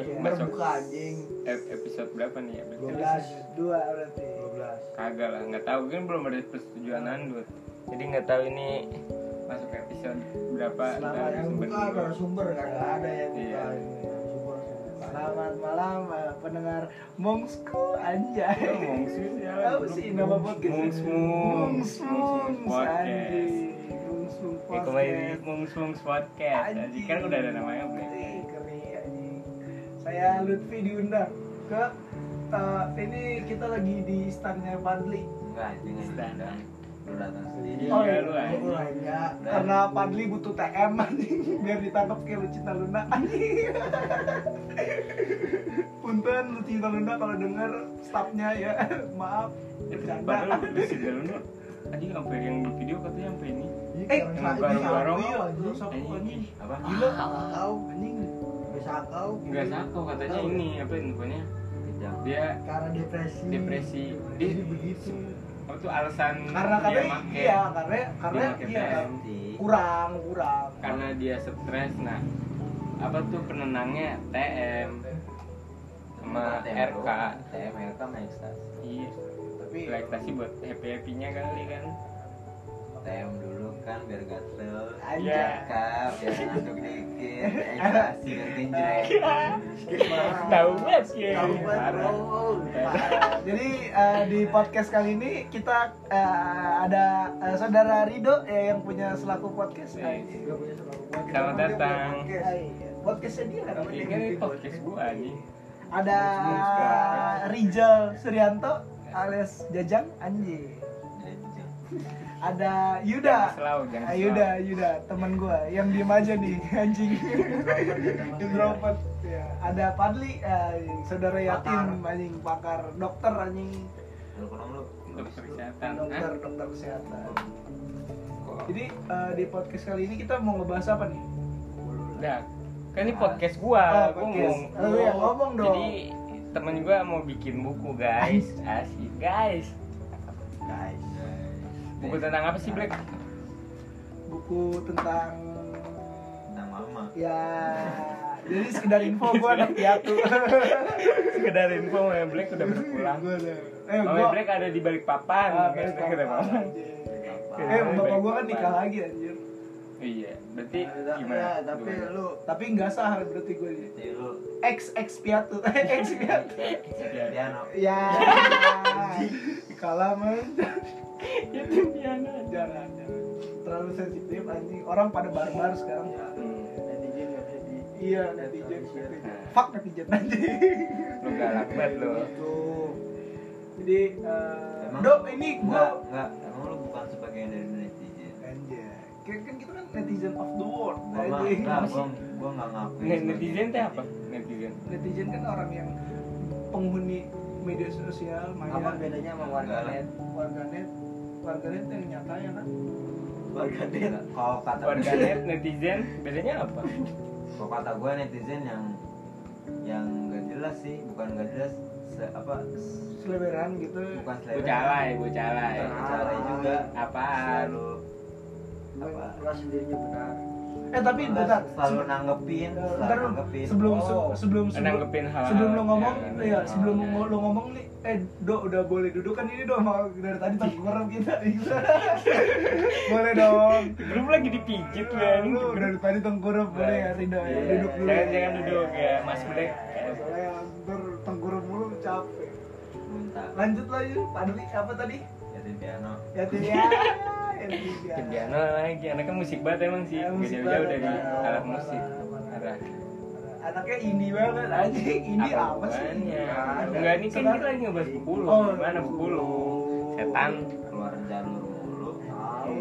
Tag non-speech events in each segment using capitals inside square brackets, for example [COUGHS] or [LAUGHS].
Narasumber masuk buka anjing. ep- episode berapa nih ya? Berarti 12. dua berarti 12. Kagak lah, nggak tahu kan belum ada persetujuan Andut. Jadi nggak tahu ini masuk episode berapa Selamat Yang narasumber buka kedua. narasumber kan nggak ada yang buka Iya. Selamat malam eh, pendengar Mongsku anjay. Oh, Mongsus ya. Apa sih nama podcast? Mongs Mongs. Mongs Mongs Podcast. anjing. Mongs Mongs Ya kembali di podcast. Podcast. Anjing. kan udah ada namanya Saya Lutfi diundang ke eh, ini kita lagi di standnya Padli Enggak, anjing Stand. anjing. Lu datang sendiri. Oh, iya. lu lainnya. karena Padli butuh TM anjing biar ditangkap kayak Lucinta Luna anjing. [LAUGHS] Punten Lucinta Luna kalau denger staffnya ya [LAUGHS] maaf bercanda. Padahal lu si Galuna anjing sampai yang di video katanya sampai ini. Eh, yang iya, anjing. Apa? Gila. Sakau, Anjing. Bisa sakau. Enggak sakau katanya ini apa infonya? Dia Karena depresi. depresi. Jadi Dia begitu. apa tuh alasan Karena dia karena make. iya karena karena Dia iya kurang kurang. karena dia stres nah apa tuh penenangnya TM sama RK TM RK sama ekstasi. iya Tapi relaksasi buat happy happynya kali kan TM dulu kan biar gatel. aja. Iya. RK biar ngantuk dikit. [LAUGHS] Ekstasi biar genjreng. tahu banget ya Tahu banget, bro. Jadi eh, di podcast kali ini kita eh, ada eh, saudara Rido ya yang punya selaku podcast. Iya. Selalu buat. Selamat datang. podcast. Iya. Podcastnya dia kan. ini kan ini podcast gua anjing Ada Rijal Suryanto alias Jajang. Genjreng. Ada jangan Yuda. selalu jangan Ah, selalu. Yuda, Yuda, teman gua yang diem aja nih, [LAUGHS] anjing. Introvert. Ya. Ada Padli, eh, saudara yatim, anjing pakar dokter anjing, Lu lu? dokter kesehatan dokter dokter kesehatan. Jadi eh, di podcast kali ini kita mau ngebahas apa nih? Udah, kan ini podcast gua, Oh, gua podcast. mau Oh, iya, ngomong dong. Jadi temen gua mau bikin buku guys, asik guys. Guys. Buku tentang apa sih Black? Buku tentang Tentang mama. ya jadi sekedar info gua anak piatu. [LAUGHS] Sekedar info Mama Black udah berpulang. Eh, Mama gua Black ada di balik papan, Ah, guys. balik papan, anjing. Apa? Eh, bapak gua kan papan. nikah lagi anjir. Iya, berarti Ya, gimana? tapi Gimana? lu Tapi nggak sah berarti gue. Jadi lu. Ex ex piatu [LAUGHS] ex piatu. Piano. ya [LAUGHS] kalah man. Itu piano. jangan jangan. Terlalu sensitif anjing. Orang pada barbar sekarang. Netizen bisa di iya netizen fuck netizen anjing. Lu galak banget lu. tuh jadi Emang dok ini Enggak, gua enggak. Emang lu bukan sebagian dari netizen of the world gua enggak ngakuin. Netizen teh apa? Netizen. netizen kan orang yang penghuni media sosial maya apa bedanya sama warganet warganet warganet yang nyata ya kan warganet Kalau kata Warganet, netizen, bedanya apa? Kalau kata gue netizen yang yang gak jelas sih, bukan gak jelas se, apa seleberan gitu bukan selera. Bucalai, bucalai. Bukan bucalai juga. Apaan? Selalu sendirinya benar. Eh tapi bentar. selalu Se- nanggepin, bentar nanggepin. sebelum Oh. se- sebelum sebelum Nanggepin hal-hal. sebelum lu ngomong yang- iya. sebelum lu, lu ngomong nih eh do udah boleh duduk kan ini mau dari tadi tengkurap kita. [LAUGHS] Boleh dong. Belum lagi dipijit anjing. lu dari tadi tengkurap boleh ya Rido ya Iya, duduk dulu. Jangan jangan duduk ya, Mas Black. soalnya ntar tengkurap mulu capek. Muntah. lanjut lagi Padli apa tadi? Jadi piano. [LAUGHS] ya ya ya ya. Ke piano lagi, anaknya musik banget emang sih. Ya, musik jauh-jauh dari ya. alat musik. Parah. anaknya indie banget anjing indie apa, sih hubungannya? Ada. Enggak, ini kan kita lagi ngebahas bukulu. Oh, Gimana bukulu? Setan. Keluar jalur mulu. tahu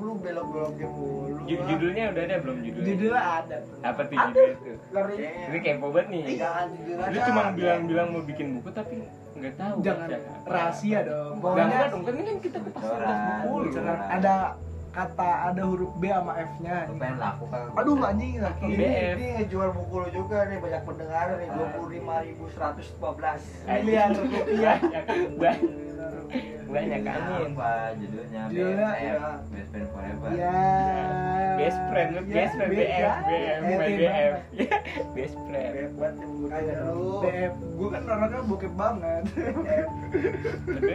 lu belok-beloknya mulu Ju- Judulnya udah ada belum judulnya? judulnya ada. Apa tuh judulnya tuh? Ngeri. Ini kepo banget nih. jujur Lu aja cuma bilang-bilang mau bikin buku tapi nggak tahu. jangan baca apa. rahasia dong Enggak, pokoknya enggak dong, kan ini kan kita pas Bocoran. bahas bukulu. bocoran. ada kata ada huruf B sama F nya Lu pengen laku kan? aduh anjing lagi ini, ini ngejual buku lu juga nih banyak pendengar nih dua puluh lima ribu seratus dua belas Anjing. miliar rupiah Banyak banget. Banyak Judulnya angin apa judulnya Judulnya, BFF ya. Best Friend Forever ya best friend ya, best friend be- BF ya, BF BF Ya, best friend nyebutin Kagak lu. BF, gue kan orangnya bokep banget. tapi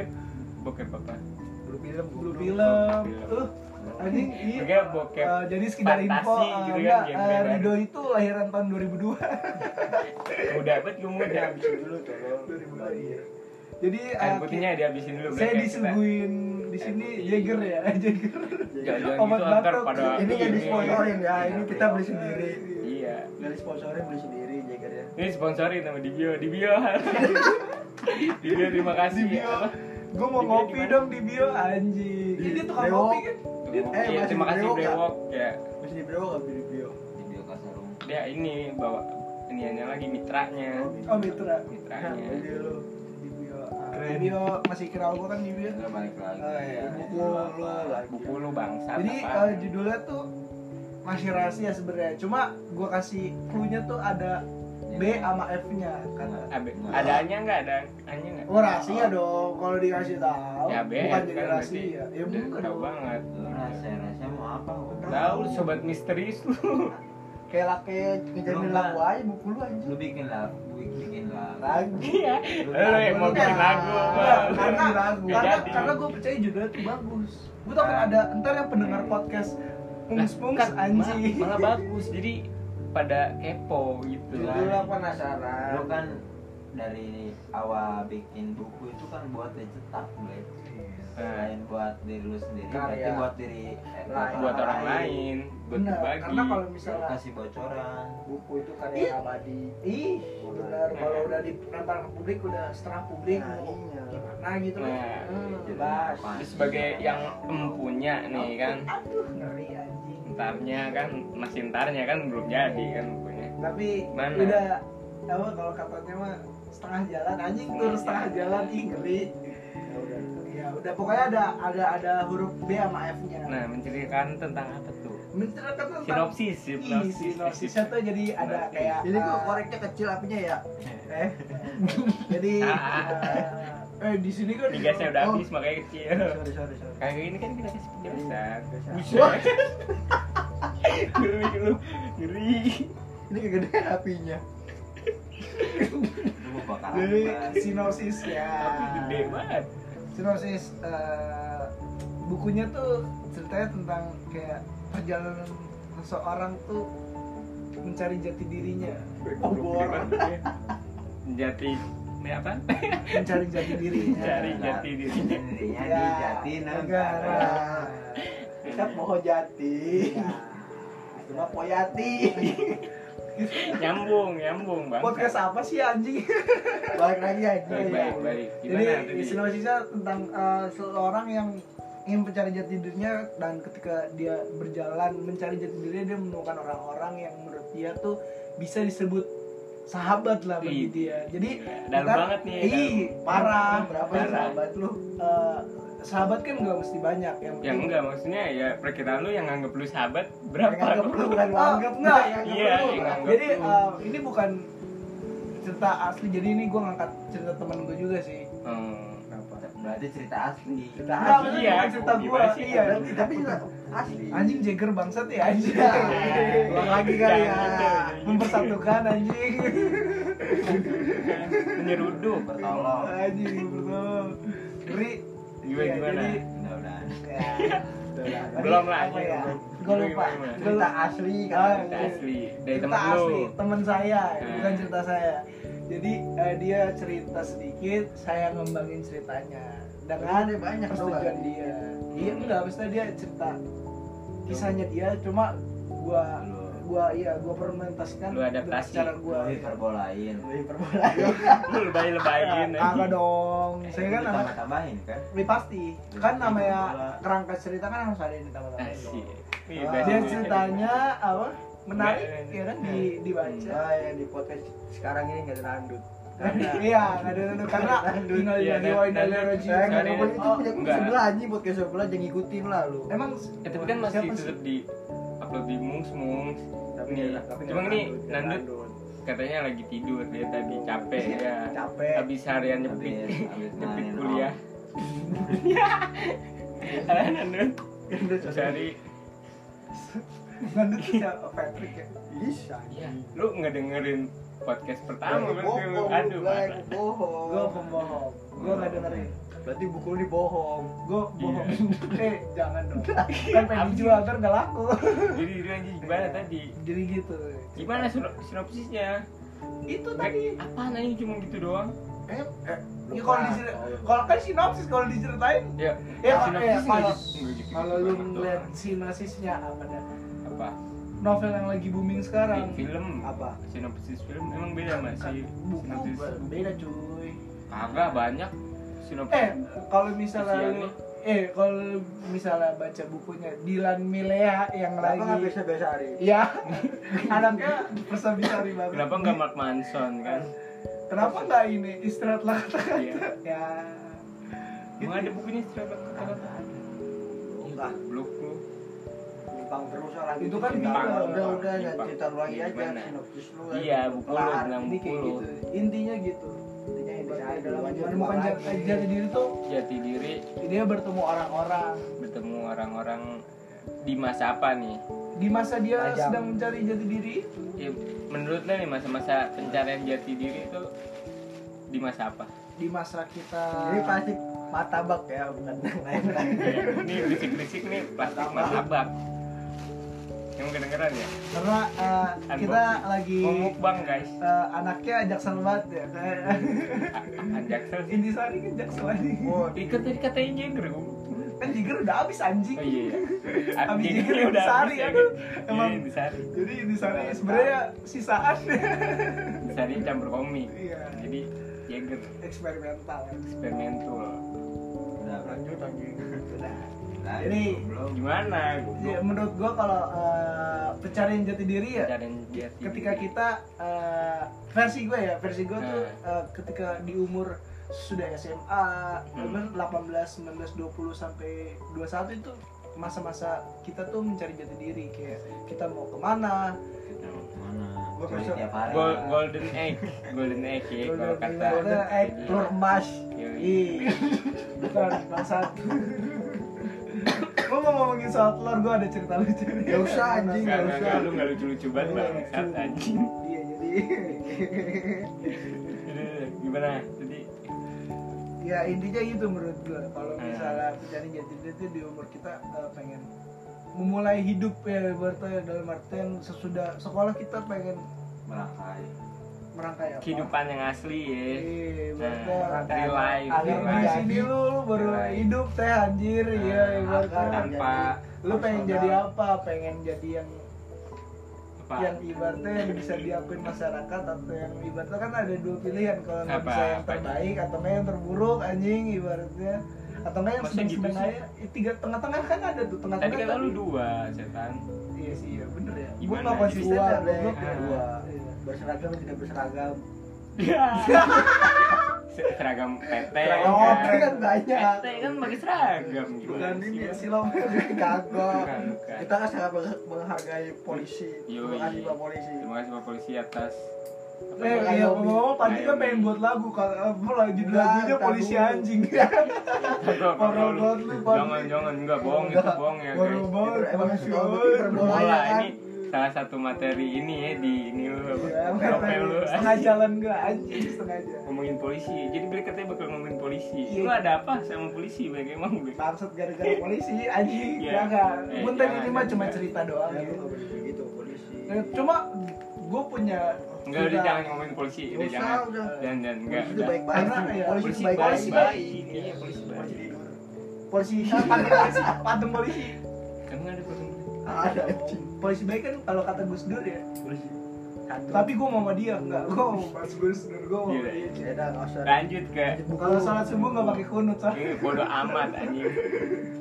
bokep apa Blue film. Goblok. film, tuh anjing iya. Oke, bokep Eh, jadi sekedar info, eh, gitu kan, eh, baru. Rido itu lahiran tahun 2002. muda banget gue muda dulu tolong. 2002 iya. Jadi air putihnya dihabisin dulu saya disuguhin di sini Jaeger ya, [LAUGHS] Jaeger. jangan Obat gitu batuk. pada Ini nggak disponsorin ya, ini kita beli sendiri. iya Nggak disponsorin beli sendiri Jagernya. ini sponsori sama di bio di bio [LAUGHS] di bio terima kasih Di bio. Apa? Gue mau Di ngopi di dong di bio anjing. Di Ini tukang Brewok. kopi kan? Eh, Iya, terima di kasih Brewok, ya? Brewok ya Masih di Brewok nggak beli bio? video Kasarung dia ini bawa iniannya lagi mitranya Oh Mitra. mitranya Keren. Di bio masih kenal gue kan di. Nggak balik lagi Oh, iya. Buku lu lagi. buku lu bangsa Jadi eh, judulnya tuh masih rahasia sebenarnya. Cuma gue kasih clue-nya tuh ada B sama F-nya kan. Abe, adanya nggak ada hanya nggak Oh rahasia dong kalau dikasih tahu. ya B bukan jadi kan rahasia. Ya udah bukan tahu dong. banget rahasia rahasia mau apa tahu sobat misterius lu Kayak laki ngejamin lagu aja buku lu anjing. lu bikin lagu bikin lagu Lagu. iya Lu yang mau bikin kan- lagu apa Karena lagu. Karena karena gue percaya judulnya tuh bagus. Gue tau kan ada ntar yang pendengar podcast pungs pungs Kan, anjing. malah, malah bagus jadi pada kepo gitu Lu lah penasaran. lu kan dari awal bikin buku itu kan buat dicetak. Selain buat diri lu sendiri berarti Karya. buat diri eh, Lain. buat orang lain. buat berbagi karena kalau misalnya kasih bocoran. buku itu karya abadi. ih. Benar kalau udah dilempar ke publik udah setengah publik Nah, mau iya. gimana gitu Nah, Hmm, jelas. Sebagai yang empunya nih kan. Aduh ngeri anjing. Entarnya kan masih entarnya kan belum jadi kan bukunya tapi Mana? udah apa kalau katanya mah setengah jalan anjing tur setengah jalan ih ngeri. Ya udah. Ya udah pokoknya ada ada ada huruf B sama F nya nah menceritakan tentang apa tuh? Menceritakan tentang sinopsis sinopsis. sinopsisnya tuh jadi ada kayak Ini kok eh, koreknya kecil apinya ya? [LAUGHS] Eh, jadi [LAUGHS] eh, eh di sini kan Migasnya udah oh, habis makanya kecil. Sorry sorry sorry. kayak gini kan kita kasih penjelasan Biasa. buset ngeri lu. Ngeri. Ini kegedean apinya. [LAUGHS] jadi sinopsis ya. Tapi gede banget sinopsis eh, bukunya tuh ceritanya tentang kayak perjalanan seseorang tuh mencari jati dirinya Obor. jati ini apa mencari jati dirinya Mencari jati dirinya dirinya Ya, di jati negara. Kita pohon jati. Ya. Cuma poyati. [LAUGHS] nyambung nyambung bang podcast apa sih anjing [LAUGHS] Balik lagi aja. baik baik baik jadi gimana tadi sinopsisnya tentang eh, seseorang yang ingin mencari jati dirinya dan ketika dia berjalan mencari jati dirinya dia menemukan orang-orang yang menurut dia tuh bisa disebut sahabat lah bagi dia jadi gila. dalam ntar- banget nih ih parah Berapa Parah. sahabat lu? Eh, sahabat kan nggak mesti banyak yang yang enggak maksudnya ya perkiraan lu yang nganggep lu sahabat berapa Yang anggap lu bukan lu Oh, anggap enggak. yang anggap Iya, lu. yang anggap. jadi lu. eh, ini bukan cerita asli jadi ini gue ngangkat cerita teman gue juga sih hmm. berarti cerita asli Cerita Nggak, asli. maksudnya Iya, cerita gue sih? iya Tapi tapi juga asli. anjing Jagger bangsat ya anjing Ya, ulang lagi kali ya. mempersatukan anjing menyeruduk bertolong anjing betul ngeri Gimana, Ya, gimana? jadi mudah-mudahan. Ya, Belum lah, ya gue lupa? Gua Cerita lupa. asli kan. cerita asli. Dari cerita temen lu. Asli teman saya bukan Hmm. cerita saya. Jadi eh, dia cerita sedikit saya ngembangin ceritanya. Dengan Ada banyak persetujuan dia. iya enggak maksudnya dia cerita kisahnya dia cuma gua gua iya gua permentasikan Lu adaptasi. cara gua. Lu hiperbolain. Lebih perbola. [LAUGHS] lu lebay lebayin apa dong. Saya kan anak tambah-tambahin kan? Ini pasti. Kan namanya kerangka cerita kan harus ada yang ditambah-tambahin asik Wih, Ah. dia Indonesia. ceritanya apa? Menarik ya kan? Di dibaca. Ah, yang di podcast sekarang ini nggak ada randut. [LAUGHS] iya nggak ada nunduk karena [LAUGHS] tinggal Iya, di dan- dan- nggak Sorry, nonton itu punya enggak. sebelah anjing podcast sebelah jangan ngikutin lah lu. emang Eh, tapi kan masih tetap di di mungs mungs Tapi Nih, nggak- tapi cuma nggak ini nggak nandut katanya lagi tidur dia tadi capek [LAUGHS] ya. Capek. Habis harian nyepit. Habis [LAUGHS] nyepit main. kuliah. [LAUGHS] Anak Nut Gendut cari Ngandut siapa Patrick ya? Bisa. Iya, lu ngedengerin podcast pertama Berarti Aduh, bohong. gue pembohong. Gue nggak dengerin Berarti buku lu dibohong. gue Iya. bohong [LAUGHS] eh jangan dong. Kan pengen dijual ntar nggak laku. Jadi dia anjing gimana tadi? jadi gitu. Gimana sino- sinopsisnya? itu tadi. apaan anjing cuma gitu doang? eh, eh ya kalau diceritain kalau kan sinopsis kalau diceritain. Ya, ya sinopsis eh, nggak kalau gitu- kalau lu ngeliat sinopsisnya apa dah? Apa? novel yang lagi booming sekarang. Film? Apa? Sinopsis film? Emang beda mas sih buku sinopsis. beda cuy. Kagak banyak sinopsis. eh kalau misalnya lu eh kalau misalnya baca bukunya Dilan Milea yang Kenapa nggak lagi biasa-biasa hari? ya [LAUGHS] anaknya persabisari banget Kenapa nggak Mark Manson kan? kenapa nggak ini istirahatlah kata-kata Iya. ya Emang ada bukunya setelah kata-kata? Nyimpang terus orang Itu kan. Udah udah jangan Nyimpang. cerita lu lagi aja Gimana? sinopsis lu. kan. Iya, buku lu ini lu. gitu intinya gitu Intinya yang bisa Berarti ada dalam aja menemukan jati, diri tuh Jati diri dia bertemu orang-orang bertemu orang-orang di masa apa nih? di masa dia Tajam. sedang mencari jati diri Ya, menurut lo nih masa-masa pencarian jati diri itu di masa apa? di masa kita Ini pasti matabak ya, bukan yang lain-lain. Ya, ini berisik-berisik nih plastik martabak. Yang kedengeran ya? karena uh, kita lagi mukbang guys. uh, anaknya jaksel banget ya [LAUGHS] sih. Intisari kan jaksel aja Oh, Ikat tadi katanya Jagger kan Jiger udah habis anjing Oh iya. iya. Abis Jaggernya Jagger udah habis ya. Iya, Emang- Intisari. jadi Intisari sebenarnya sisaan Intisari campur komik. iya Jadi Jagger eksperimental eksperimental. Udah, lanjut anjing. Udah. Nah, Ini- belum. Gimana? Ya, menurut gua kalau uh, pencarian jati diri ya Pencarian jati ketika diri. kita uh, versi gue ya versi gue tuh Nah. uh, ketika di umur sudah SMA Hmm. umur 18 19 20 sampai 21 itu masa-masa kita tuh mencari jati diri kayak kita mau ke mana Mana? Gua Curi besok- tiap hari. Gol- golden egg, golden egg ya kalau Golden kata. egg, golden egg, Iya. Telur emas. Yoi. ih bukan bangsat gue mau ngomongin soal telur gue ada cerita lucu nih Gak usah, anjing. Enggak, usah. enggak, lu enggak lucu-lucu banget Iya, bangsat lucu. anjing. iya jadi Jadi, Gimana? Jadi ya intinya gitu menurut gue kalau Hmm. misalnya pencari jati diri itu di umur kita uh, pengen memulai hidup ya berarti dalam artian sesudah sekolah kita pengen Merangkai. Merangkai apa? Kehidupan yang asli ya. Iya, Nah, real life, akhir real di life. sini lu, lu baru life. hidup teh anjir. Nah, ya ibaratnya tanpa lu pengen jadi apa? Pengen jadi yang apa? yang ibaratnya yang bisa diakuin masyarakat atau yang ibaratnya kan ada dua pilihan. Kalau nggak bisa yang terbaik atau nggak yang terburuk anjing ibaratnya. Atau nggak yang sedang gitu sedang aja tiga tengah-tengah kan ada tuh Tadi tengah-tengah kata kan- lu dua, setan. iya sih iya bener ya. Gimana? nggak konsisten Dua, ya ya. Iya. Berseragam tidak berseragam. Seragam PT. Seragam Oh, PT kan banyak. PT kan pakai seragam bukan ini ya silam Kagak. Kita kan sangat meng- menghargai polisi. Terima kasih Pak polisi. Terima kasih Pak Polisi atas Eh, iya, ngomong Pandi kan pengen buat lagu kalau lah judul lagunya polisi anjing. Parah Parah banget lu. Jangan jangan enggak bohong itu Enggak. bohong ya Parah guys. banget. Itu emang. Bola kan? ini salah satu materi ini ya di ini lu apa? Ya, Novel lu setengah jalan gua anjing setengah jalan. ngomongin polisi. Jadi beli katanya bakal ngomongin polisi. Iya. Lu ada apa sama polisi? Baik emang gue. Bangsat gara-gara polisi anjing. Iya. Ya enggak. Eh, ini mah cuma cerita doang boleh begitu polisi. Eh, Cuma gue punya Enggak udah jangan ngomongin polisi, udah usah, jangan. udah. Dan dan enggak. Polisi enggak. ya, Polisi Polisi itu baik-baik. polisi baik. Iya, polisi baik. Polisi tidur. polisi patung polisi patung polisi Kan nggak ada patung. Ada anjing. Polisi baik kan kalau kata Gus Dur ya Polisi. Satu. tapi gue mau sama dia enggak gue mau Mas Gus Dur gue mau Iya, sama iya. dia Ya udah nggak usah. Lanjut ke kalau salat subuh nggak pakai kunut sah ini bodoh amat anjing.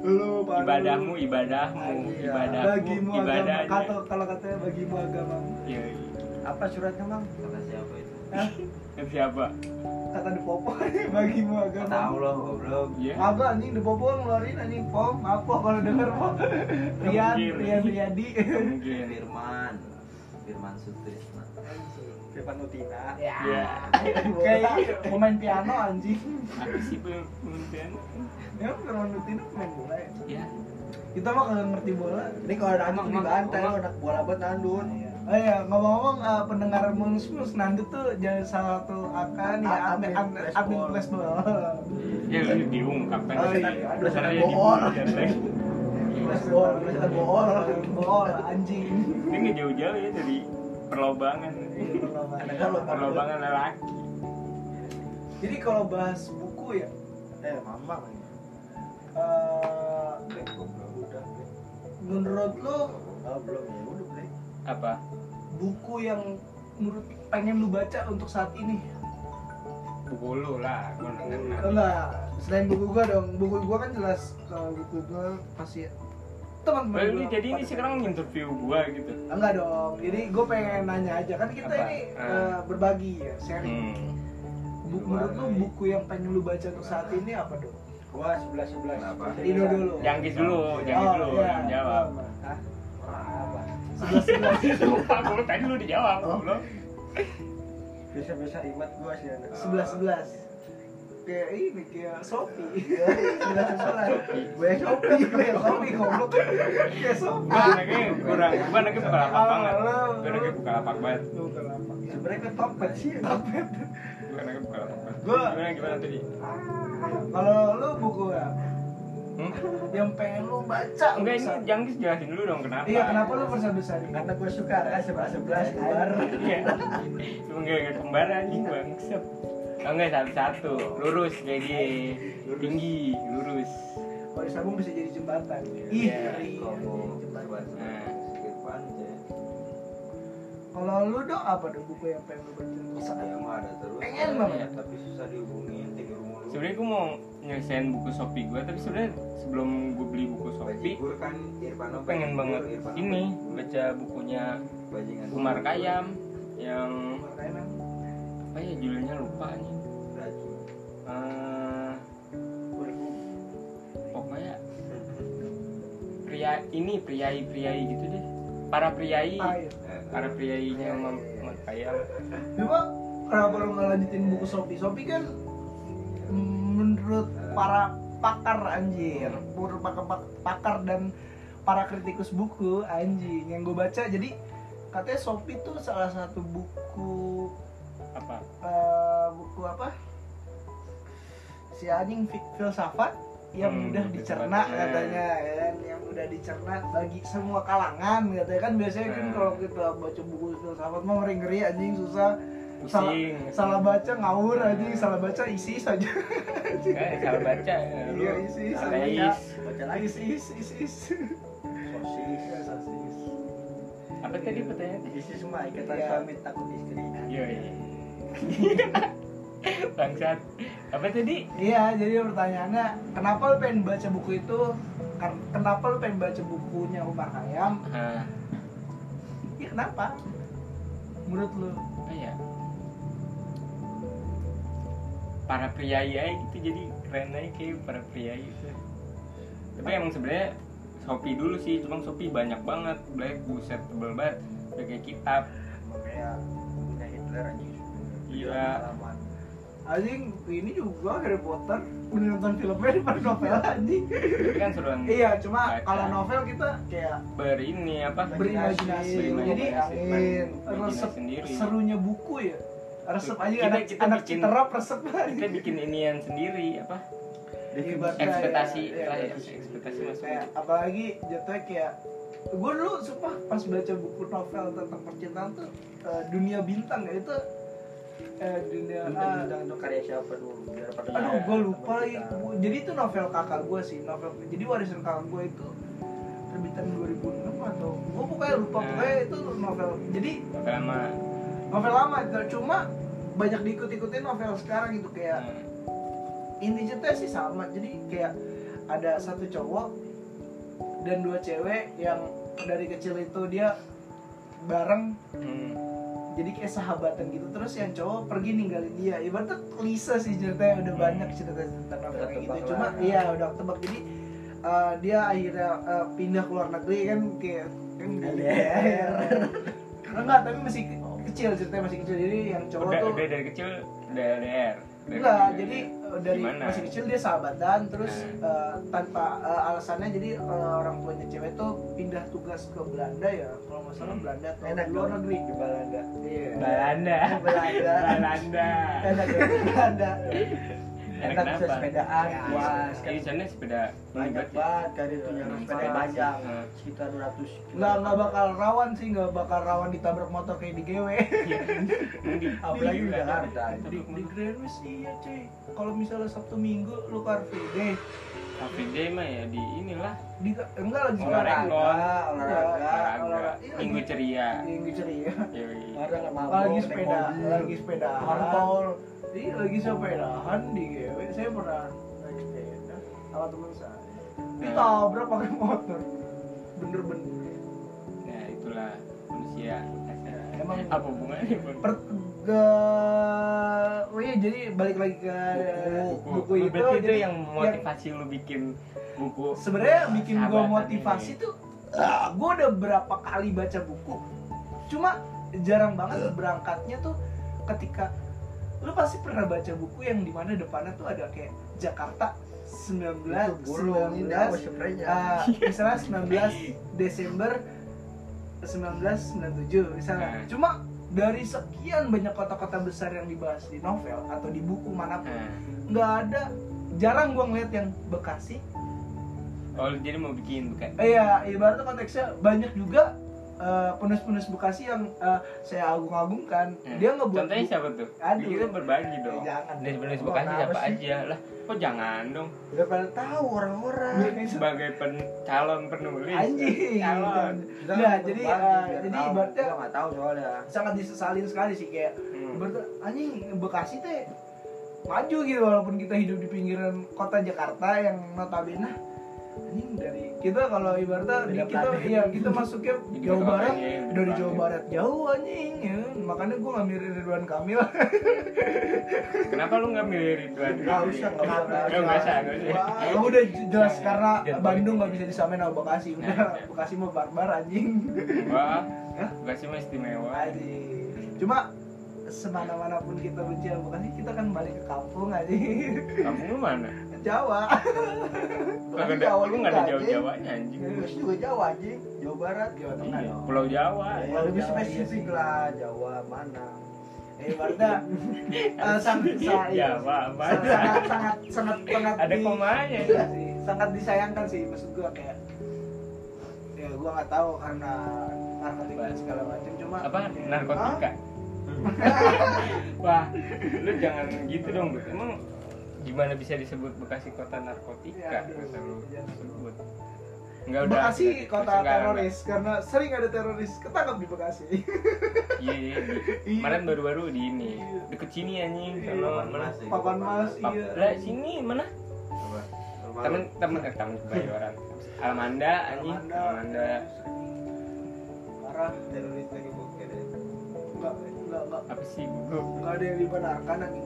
lu Pak. Ibadahmu, ibadahmu, Iya. ibadahmu, bagimu kata kalau katanya bagimu agama Iya. Apa suratnya, Bang? Kata siapa itu? [LAUGHS] Kan siapa? kata de popo bagimu Nggak agama tahu loh, goblok. Iya. Kagak anjing de popo ngeluarin anjing pom apa kalau denger pom Rian. Rian Riyadi Mungkin. Firman. Firman Sutrisna Firman Nutina. ya Iya. kayak pemain piano anjing Apa sih belum kemudian? ya Firman Nutina pemain bola ya Ya. kita mah kagak ngerti bola Ini kalau nandut Emang- di emang- bantai emang- lo anak bola banget nandut. Oh iya, ngomong-ngomong eh, pendengar Mungus Mus Nandut tuh jadi salah satu akan ya A- admin admin admin flashball. Ya lu diungkapkan. Oh, iya. Karena sana bohong. Flashball, bohong. Bol anjing. Ini nggak jauh-jauh ya dari perlobangan. Kan Perlobangan lelaki. Jadi kalau bahas buku ya, Eh, mamang. eh, Udah. menurut lo Oh, belum ya. Apa? buku yang menurut pengen lu baca untuk saat ini? Buku lu lah. Gua nggak ngerti. Enggak, selain buku gua dong. Buku gua kan jelas kalau buku gua pasti teman-teman Well, ini gua jadi ini sekarang interview gua gitu. Enggak dong. Jadi gue pengen nanya aja kan kita Apa? ini Ah. eh, berbagi ya, sharing. Hmm. Bu- menurut lu buku yang pengen lu baca untuk saat ini apa dong? Gua 11 11. Kenapa? Ido dulu. Jangkis dulu, Oh, dulu iya. yang jawab. Hah? Apa? Sebelas sebelas. Lupa gua tadi lu dijawab, Oh. belum. Biasa-biasa imat gua sih anak. Sebelas sebelas. Kayak ini kayak Shopee. Sebelas sebelas. Gue Shopee. Kayak Shopee goblok. Kayak Shopee. Gua anaknya kurang, gua anaknya buka lapak banget. Gua anaknya buka lapak banget. Lama. Sebenarnya kan topet sih. Topet. Gua anaknya buka lapak banget. Gua- Gimana gimana tadi? Kalau lu buku ya Hmm? [LAUGHS] yang pengen lu baca Enggak ini Jangkis jelasin dulu dong kenapa. Iya, kenapa lu besar-besar ini? Karena gue suka kan 11 11 kembar. Iya. Cuma enggak enggak kembar anjing bangsat. Oh enggak satu-satu, lurus kayak dia. Tinggi, lurus. Kalau disambung bisa jadi jembatan. Ih, Iya, ngeri. Komo Jembatan. Nah. Kalau lu dong apa dong buku yang pengen lu baca ya ini? mah ada terus Pengen ya, banget. tapi susah dihubungin Sebenarnya gue mau nyelesain buku Shopee gue, tapi sebenarnya sebelum gue beli buku Shopee, Bajigur kan gue pengen banget ini baca bukunya bajingan Umar Kayam yang apa ya judulnya lupa nih. Eh, pokoknya pria ini priai priai gitu deh. Para priai, air. para priainya Umar Umar Kayam. Coba kenapa lu nggak lanjutin buku Shopee? Shopee kan menurut para pakar anjir, menurut pakar, pakar dan para kritikus buku anjing yang gue baca jadi katanya Shopee tuh salah satu buku Apa? eh, buku apa si anjing fil- filsafat yang Hmm, mudah dicerna filsafat, ya. katanya ya kan yang mudah dicerna bagi semua kalangan katanya kan biasanya kan Hmm. kalau kita baca buku filsafat mah ngeri ngeri anjing susah Pusing. salah baca ngawur anjing salah baca isi saja Eh, salah baca. lu Iya, isi, salah baca. Baca lagi is is is is sosis. Sosis. Apa tadi pertanyaannya? Isi semua ikatan Iya. suami takut istri. Iya, iya. [LAUGHS] Bangsat. Apa tadi? Iya, jadi pertanyaannya, kenapa lu pengen baca buku itu? Kenapa lu pengen baca bukunya Umar Khayyam? Ah, Ya kenapa? Menurut lu? apa ya? Para priai aja gitu jadi keren aja kayak para priai itu. Tapi emang sebenarnya Shopee dulu sih, cuma Shopee banyak banget, black buset tebel banget, udah kayak kitab. Kayak punya Hitler anjing. Iya. Anjing, ini juga Harry Potter Mending nonton filmnya daripada novel anjing kan seruan Iya, cuma baca. kalau novel kita kayak berini apa? berimajinasi. Jadi angin, resep sendiri. serunya buku ya Resep aja Kita- anak, kita anak bikin- citerap resep Kita bikin inian sendiri apa? Ekspektasi ya, lah ya, ya, ya. ekspektasi masuk. kayak apalagi jatuhnya kayak gue dulu sumpah pas baca buku novel tentang percintaan tuh eh, dunia bintang ya itu eh, dunia ah, Bintang-bintang itu karya siapa dulu? Biar pada aduh gue lupa lagi jadi itu novel kakak gue sih novel jadi warisan kakak gue itu terbitan 2006 atau gue pokoknya lupa Nah. pokoknya itu novel jadi Lama. Novel lama cuma banyak diikut-ikutin novel sekarang gitu kayak inti ceritanya sih sama jadi kayak ada satu cowok dan dua cewek yang dari kecil itu dia bareng. Hmm. jadi kayak sahabatan gitu. Terus yang cowok pergi ninggalin dia. Ibaratnya klise sih ceritanya udah banyak cerita cerita novel kayak gitu. Cuma lah. iya udah tebak. Jadi uh, dia akhirnya uh, pindah ke luar negeri kan kayak kan LDR. [LAUGHS] enggak tapi masih kecil ceritanya masih kecil. Jadi yang cowok udah tuh udah dari kecil udah LDR Dari enggak jadi uh, dari Gimana? masih kecil dia sahabatan terus Nah. uh, tanpa uh, alasannya jadi uh, orang tuanya cewek tuh pindah tugas ke Belanda ya kalau nggak salah Hmm. Belanda atau enak luar negeri. Di Belanda. Iya. Belanda. Belanda. Belanda. Enak ya Belanda [LAUGHS] enak bisa sepedaan Ya, puas. Iya, sana sepeda banyak banget kan itu yang sepeda Hmm. sekitar 200 nggak nggak bakal rawan sih nggak bakal rawan ditabrak motor kayak di GW Di- apalagi Di- Jakarta di di Grand West iya cuy. Kalau misalnya Sabtu Minggu lu car free day. Cafe Day mah ya di inilah. Di enggak lagi Olahraga. sekarang olahraga. Iya, minggu ceria. Minggu ceria. Ada nggak lagi sepeda lagi sepeda. Parpol. Iya lagi sepedahan di GW saya pernah naik sepeda sama teman saya. Ditabrak pakai motor. Bener-bener. Nah itulah manusia. Emang apa hubungannya Bang? per ke oh iya jadi balik lagi ke buku, itu berarti itu jadi yang motivasi lu bikin buku sebenarnya bikin Sahabatan motivasi ini. tuh gue udah berapa kali baca buku. Cuma jarang banget [CLEARS THROAT] berangkatnya tuh ketika lu pasti pernah baca buku yang di mana depannya tuh ada kayak Jakarta 19 Itu gulung, ini apa 19 spraynya? uh, misalnya [LAUGHS] 19 Desember 1997 misalnya. Nah. cuma dari sekian banyak kota-kota besar yang dibahas di novel atau di buku mana pun Nah, nggak ada jarang gua ngeliat yang Bekasi. Oh jadi mau bikin bukan Iya, ibaratnya konteksnya banyak juga eh, penulis-penulis Bekasi yang eh, saya agung-agungkan. Hmm. Dia ngebuat contohnya buku- siapa tuh Aduh. kita berbagi dong Eh, jangan. dari penulis Emang bekasi kenapa siapa sih? aja lah kok jangan dong udah pada tahu orang-orang sebagai pen- calon penulis Anjing. calon Nggak, kan jadi, biar jadi tahu. ibaratnya- Gua nggak tahu soalnya sangat disesalin sekali sih kayak Hmm. ibaratnya anjing Bekasi teh maju gitu walaupun kita hidup di pinggiran kota Jakarta yang notabene anjing dari kita kalau ibaratnya di kita iya kita masuknya Jawa Barat. beda dari Jawa. Barat jauh anjing ya. Makanya gue ngambil Ridwan Kamil. Kenapa lu nggak milih Ridwan Nggak usah, nggak usah. nggak nggak usah nggak usah. Wah, udah jelas. Jangan, karena jangan Bandung nggak bisa disamain sama Bekasi. Udah Bekasi mau barbar anjing. Wah bekasi mah istimewa. Anjing. Cuma semana-mana pun kita benci sama Bekasi kita kan balik ke kampung anjing. Kamu lu mana Jawa [LAUGHS] Kagak ada, lu nggak ada jauh-jauhnya anjing. Terus juga Jawa anjing Jawa Barat Jawa Tengah Iya. Pulau Jawa. Ya, lebih Jawa, spesifik iya sih. lah Jawa mana eh ibaratnya [LAUGHS] eh, sangat sa- iya, Jawa apa? sangat sangat sangat sangat sangat Ada komanya. sih, sangat disayangkan sih maksud gua kayak ya gua nggak tahu karena narkotika segala macam cuma Apa ya, narkotika? [LAUGHS] Wah, lu jangan gitu dong. Emang gimana bisa disebut Bekasi kota narkotika? Ya, aduh, Kata lu jangan. sebut. Enggak ah, udah. Bekasi udah, kota enggak, enggak. teroris karena sering ada teroris ketangkap di Bekasi Iya, iya. [LAUGHS] Iya. Kemarin baru-baru di ini. Iya. Deket sini anjing. Iya. Sama Papan mana? Mas, ya. papan mas Pap- iya Lah sini mana? Temen temen eh temen kebayoran. Alamanda anjing. Alamanda. Alamanda. parah teroris lagi bokeh deh enggak enggak enggak Apa sih buku? nggak ada yang dibenarkan anjing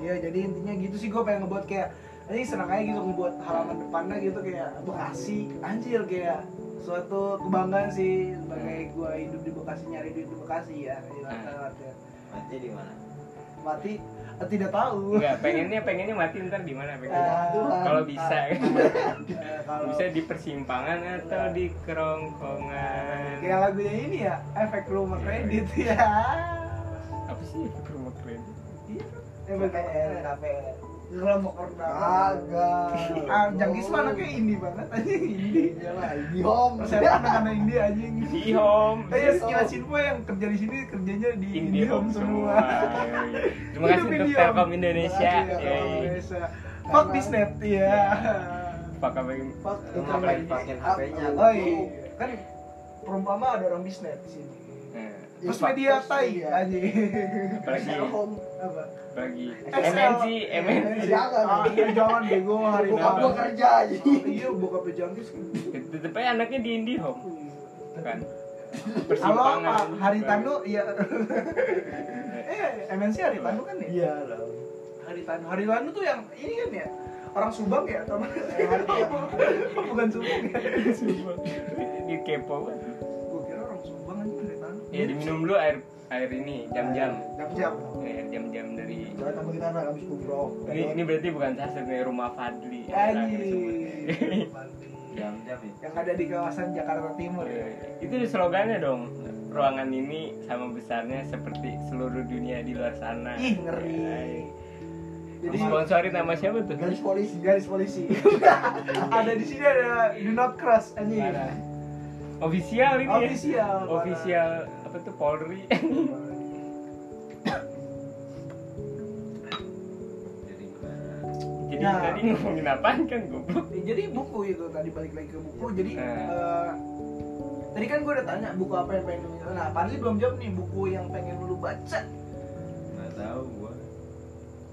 harus ya jadi intinya gitu sih gue pengen ngebuat kayak anjing senang aja gitu ngebuat halaman depannya gitu kayak Bekasi. Anjir kayak suatu kebanggaan sih sebagai gue hidup di Bekasi nyari duit di Bekasi ya ya. mati di mana? Mati? Eh, tidak tahu. Enggak, pengennya pengennya mati ntar di mana pengennya? Eh, Kalau bisa. Kan. [LAUGHS] eh, kalau bisa di persimpangan atau di kerongkongan. Kayak lagunya ini ya efek rumah kredit ya. Apa sih itu rumah iya efek KPR KPR kelompok rendah Kagak. Ah Jangkis mah anaknya indie banget aja indie Iya lah, ini om. Saya anak-anak indie anjing. Di home Eh ya sekilas info yang kerja di sini kerjanya di Indihome Indihome semua. [LAUGHS] Terima kasih untuk. Telkom Indonesia. Fuck Bisnet, iya. Pak Kabeng Fuck Lu Telkom ngapain pakein HP-nya? Oh iya, kan perumpama ada orang Bisnet di sini. Nah, Terus media tai Iya. aja. apalagi Telkom Apa? apalagi XL. MNC MNC Jangan. Ah, iya, jangan bego hari Bokap gua kerja aja Iya, bokap Jangkis. tetep aja anaknya di Indihome kan Halo persimpangan Pak Haritanu, iya. [LAUGHS] eh, MNC Haritanu kan ya? Iya lah Haritanu. Haritanu tuh yang ini kan ya? Orang Subang ya? Atau mana? [LAUGHS] Bukan Subang ya? di kepo Gue kira orang Subang aja Haritanu. ya diminum dulu air air ini jam-jam jam-jam Eh, jam-jam dari Soalnya kamu kita anak habis umroh. ini, ini berarti bukan saset nih rumah Fadli Anjing. jam-jam ya yang ada di kawasan Jakarta Timur ya. Itu slogannya dong ruangan ini sama besarnya seperti seluruh dunia di luar sana Ih, ngeri. Eh, Jadi Disponsorin nama siapa tuh? Garis polisi. garis polisi. [LAUGHS] ada di sini ada do not cross anjing. Official ini ya? Official. Apa tuh Polri? jadi Nah. tadi ngomongin apaan kan goblok? Eh, Jadi buku itu tadi balik lagi ke buku. Jadi Eh. eh, tadi kan gue udah tanya buku apa yang pengen lu Nah, Padli belum jawab nih buku yang pengen lu baca. nggak tahu gua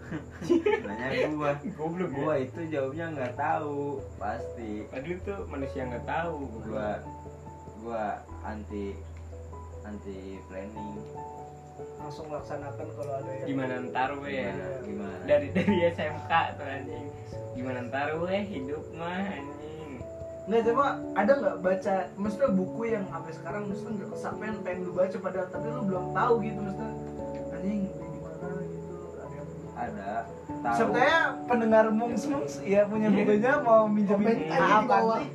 [LAUGHS] nanya gua Goblok gua ya. itu jawabnya nggak tahu pasti Padahal tuh manusia nggak tahu. gua gua anti anti planning Langsung laksanakan kalau ada yang Gimana ntar weh? gimana gimana Dari dari SMK tuh anjing. Gimana ntar weh hidup mah anjing. Nggak coba ada nggak baca maksudnya buku yang sampai sekarang maksudnya nggak kesampaian pengen lu baca padahal tapi lu belum tahu gitu maksudnya anjing beli di mana gitu ada yang ada tahu pendengar Mungs Mungs ya punya Iya. bukunya mau minjemin apa nih?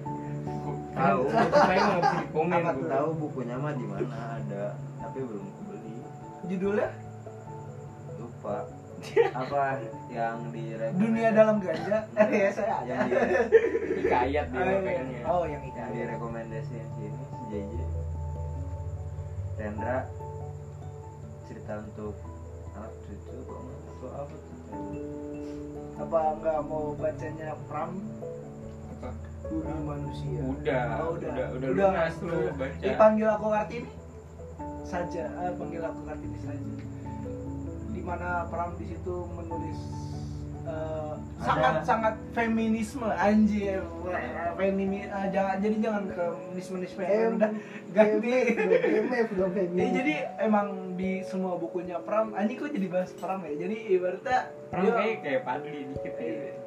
tahu Saya nggak bisa di komen. apa tahu bukunya mah di mana Judulnya lupa apa yang di Dunia Dalam Ganja. Eh ya saya ada. yang di Hikayat dia Eh, pengennya. Oh yang yang itu. direkomendasiin sini si JJ Rendra cerita untuk anak cucu atau apa tuh Apa nggak mau bacanya Pram Apa? Bumi Manusia? Udah, Oh, udah, udah, udah, udah, lunas lu udah. baca. Dipanggil aku Kartini saja. Eh, panggil aku Kartini saja. Di mana Pram di situ menulis eh, Ada. sangat sangat feminisme anjir Femini, eh, jangan jadi jangan ke feminisme udah ganti Ya, jadi emang di semua bukunya Pram, anjing kok jadi bahas Pram ya? Jadi ibaratnya Pram kayak kayak Padli dikit Iya,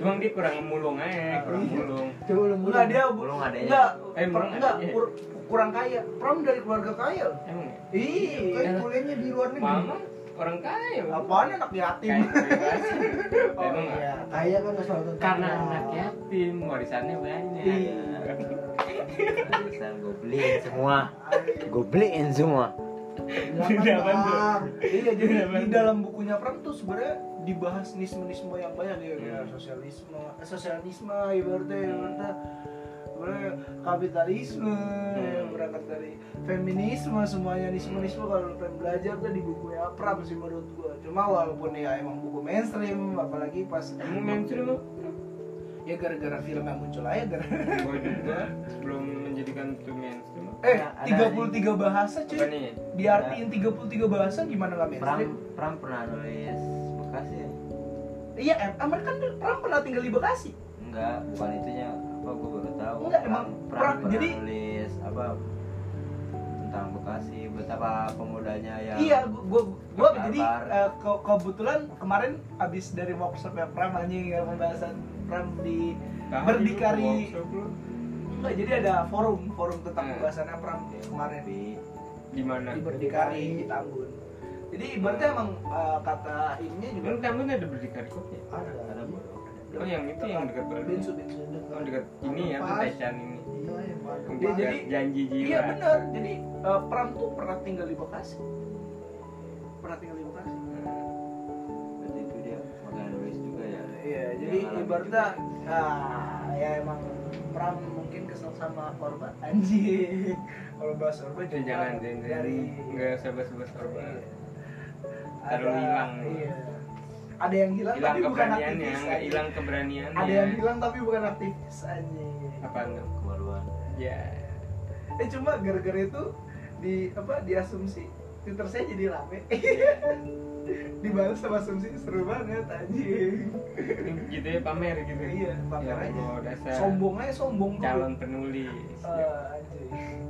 Cuma dia kurang mulung aja, kurang Iya. mulung. Coba lu Enggak dia Belum adanya. enggak Eh, enggak kur- kurang kaya. Pram dari keluarga kaya. Emang ya? Kan Iya. kuliahnya di luar negeri. Mama orang kaya. Apaan anak yatim? Kayak. [LAUGHS] Oh, Emang nggak? iya. Kaya kan nggak selalu Karena anak yatim, warisannya banyak. Iya. Tulisan gue beliin semua gue beliin semua. Iya, jadi Iya, di dalam bukunya Pram tuh sebenarnya dibahas nisme-nisme yang banyak ya, Hmm. ya sosialisme, eh, sosialisme ibaratnya, ibaratnya sebenarnya kapitalisme yang berangkat dari feminisme semuanya nisme-nisme kalau lu pengen belajar tuh di bukunya Pram sih menurut gua cuma walaupun ya emang buku mainstream apalagi pas Emang mainstream ya gara-gara film yang muncul aja gara Gua juga belum menjadikan itu mainstream. eh Ada- 33 bahasa Apa cuy nih? diartiin 33 bahasa gimana nggak Pram mainstream Pram pernah nulis Bekasi ya iya emang kan Pram pernah tinggal di Bekasi enggak bukan itunya apa gue baru tahu Enggak, Pram, emang Pram Pram, pernah jadi- nulis apa tentang Bekasi betapa pemudanya yang Iya, gua gua, gua Barbar. jadi eh, ke- kebetulan kemarin abis dari workshop ya Pram anjing ya pembahasan Pram di Tahan berdikari enggak jadi ada forum forum tentang Eh. pembahasannya Pram kemarin di Di mana? di berdikari di Tambun. Jadi ibaratnya emang eh, kata ininya juga Emang Tambun ada berdikari kopi? Ada. ada bro Oh yang itu yang dekat Bali. Bensu bensu. Oh dekat ini ya, Pas. Taichan ini. Iya, dekat jadi- janji jiwa. Iya benar. Jadi eh, Pram tuh pernah tinggal di Bekasi. Pernah tinggal di Bekasi. berarti itu dia nulis juga ya Iya, jadi ibaratnya ah, ya emang Pram mungkin kesel sama korban [LAUGHS] anjing. Kalau bahas korban jangan, dari nggak sebes-sebes korban. Terlalu hilang. Iya. Ada yang hilang, Hilang tapi bukan aktivis. nggak hilang keberaniannya. Ada yang hilang tapi bukan aktivis anjing. Apa enggak? kemaluan Ya. Eh cuma gara-gara itu di apa diasumsi Twitter saya jadi rame. [LAUGHS] Dibalas sama asumsi seru banget anjing. Gitu ya pamer gitu. Iya, pamer Ya aja. Dasar Sombong aja sombong tuh. calon penulis. Eh, anjing.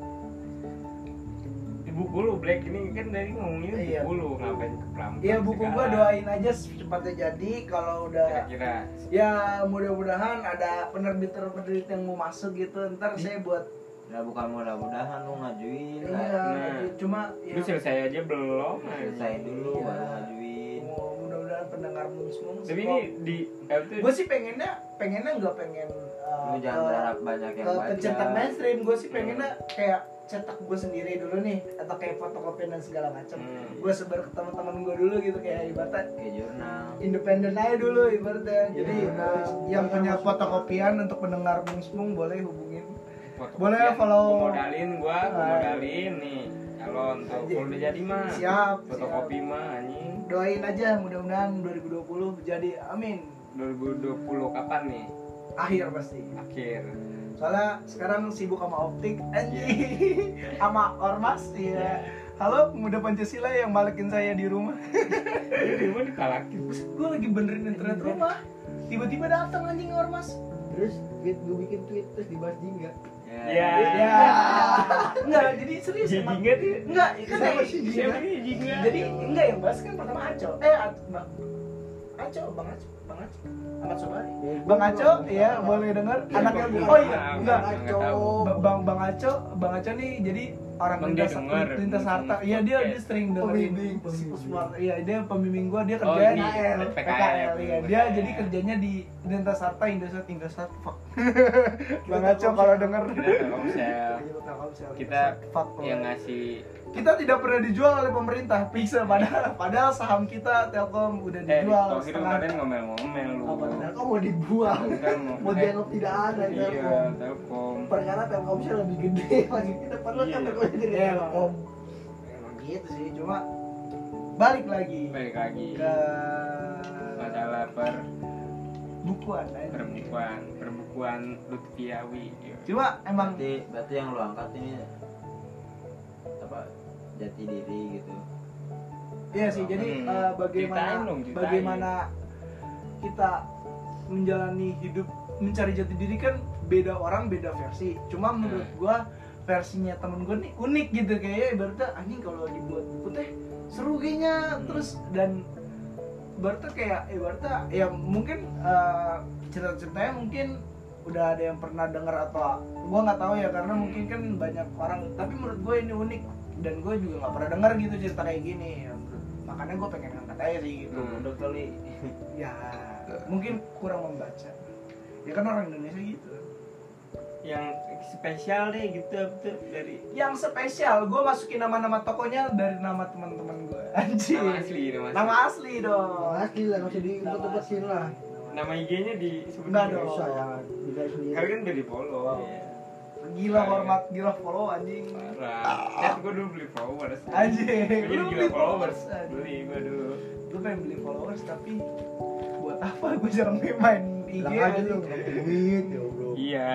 Buku lu Black ini kan dari ngomongin Iya. buku lu ngapain ke Prambanan Iya buku gua doain aja secepatnya jadi kalau udah Kira-kira ya mudah-mudahan ada penerbit-penerbit yang mau masuk gitu ntar saya buat ya bukan mudah-mudahan lu ngajuin iya lah Nah. cuma ya, Lu selesai aja belum? selesai dulu Iya. baru ngajuin mau mudah-mudahan pendengar mungs-mungs Tapi ini di gue sih pengennya pengennya nggak pengen uh, lu jangan ke- berharap banyak yang ke baca pencetak mainstream gue sih pengennya Hmm. kayak cetak gue sendiri dulu nih atau kayak fotokopi dan segala macam Hmm. gue sebar ke teman-teman gue dulu gitu kayak ibaratnya kayak jurnal independen aja dulu ibaratnya jadi Iya. uh, yang punya fotokopian untuk pendengar bungsmung boleh hubungin. Boleh follow- Gua modalin Ah. modalin nih. Kalau udah jadi mah. Siap, Fotokopi mah anjing. doain aja mudah-mudahan 2020 jadi amin 2020 kapan nih? akhir pasti Akhir. Soalnya sekarang sibuk sama optik anjing. [LAUGHS] Sama ormas ya halo pemuda pancasila yang balikin saya di rumah. [LAUGHS] Ini gua dikalakin. gue lagi benerin internet rumah. Tiba-tiba datang anjing ormas. Terus tweet gue bikin tweet terus dibahas jingga. Ya. ya enggak jadi serius Jadi emang. inget ya. enggak kan Siapa sih jingga? jadi enggak yang bahas kan pertama Aco. Eh Aco bang Aco bang Aco bang Aco Ahmad Sobari Bang Aco ya boleh denger. Anaknya Bang. oh iya Aco. enggak Bang Bang Aco Bang Aco nih jadi orang lintas denger. lintas harta. Iya dia dia sering dengerin. Iya dia pembimbing gua dia Oh, kerjanya ini PKL PKL, iya dia jadi kerjanya di lintas harta Indosat Indosat fuck. [LAUGHS] Bang Aco kalau denger. Kita yang ngasih kita tidak pernah dijual oleh pemerintah Pixel padahal padahal saham kita Telkom udah eh dijual Tohir setengah kemarin ngomel-ngomel lu. Apa kok mau dibuang? Kan [LAUGHS] mau eh, dianggap tidak ada Iya, Telkom. Telkom. Perkara Telkomsel lebih gede [LAUGHS] lagi kita Iya. kan Telkomnya dari Iya, Telkom. emang gitu sih cuma balik lagi Balik lagi ke masalah per bukuan aja. perbukuan perbukuan Lutfiawi Iya. cuma emang berarti berarti yang lu angkat ini jati diri gitu iya sih jadi Hmm, eh, bagaimana ceritain dong, ceritain. bagaimana kita menjalani hidup mencari jati diri kan beda orang beda versi cuma menurut Hmm. gua versinya temen gue nih unik gitu kayaknya ibaratnya anjing kalau dibuat buku teh seru kayaknya Hmm. terus dan ibaratnya kayak ibaratnya ya mungkin eh, cerita-ceritanya mungkin udah ada yang pernah dengar atau gua nggak tahu ya karena Hmm. mungkin kan banyak orang tapi menurut gue ini unik dan gue juga nggak pernah dengar gitu cerita kayak gini ya, makanya gue pengen ngangkat aja sih gitu Hmm. udah kali ya mungkin kurang membaca ya kan orang Indonesia gitu yang spesial deh gitu tuh dari yang spesial gue masukin nama-nama tokonya dari nama teman-teman gue anjir nama asli nama asli, nama asli dong Oh, asli lah, nggak usah Nama asli. lah. nama IG-nya disebut Enggak juga. dong. Bisa bisa sendiri. kalian udah di follow Iya. Gila hormat gila follow anjing. Parah. Eh gue dulu beli followers. Anjing, jadi gila beli followers. beli gue dulu lu pengen beli followers tapi buat apa? Gue jarang main IG aja lu duit, ya bro. iya.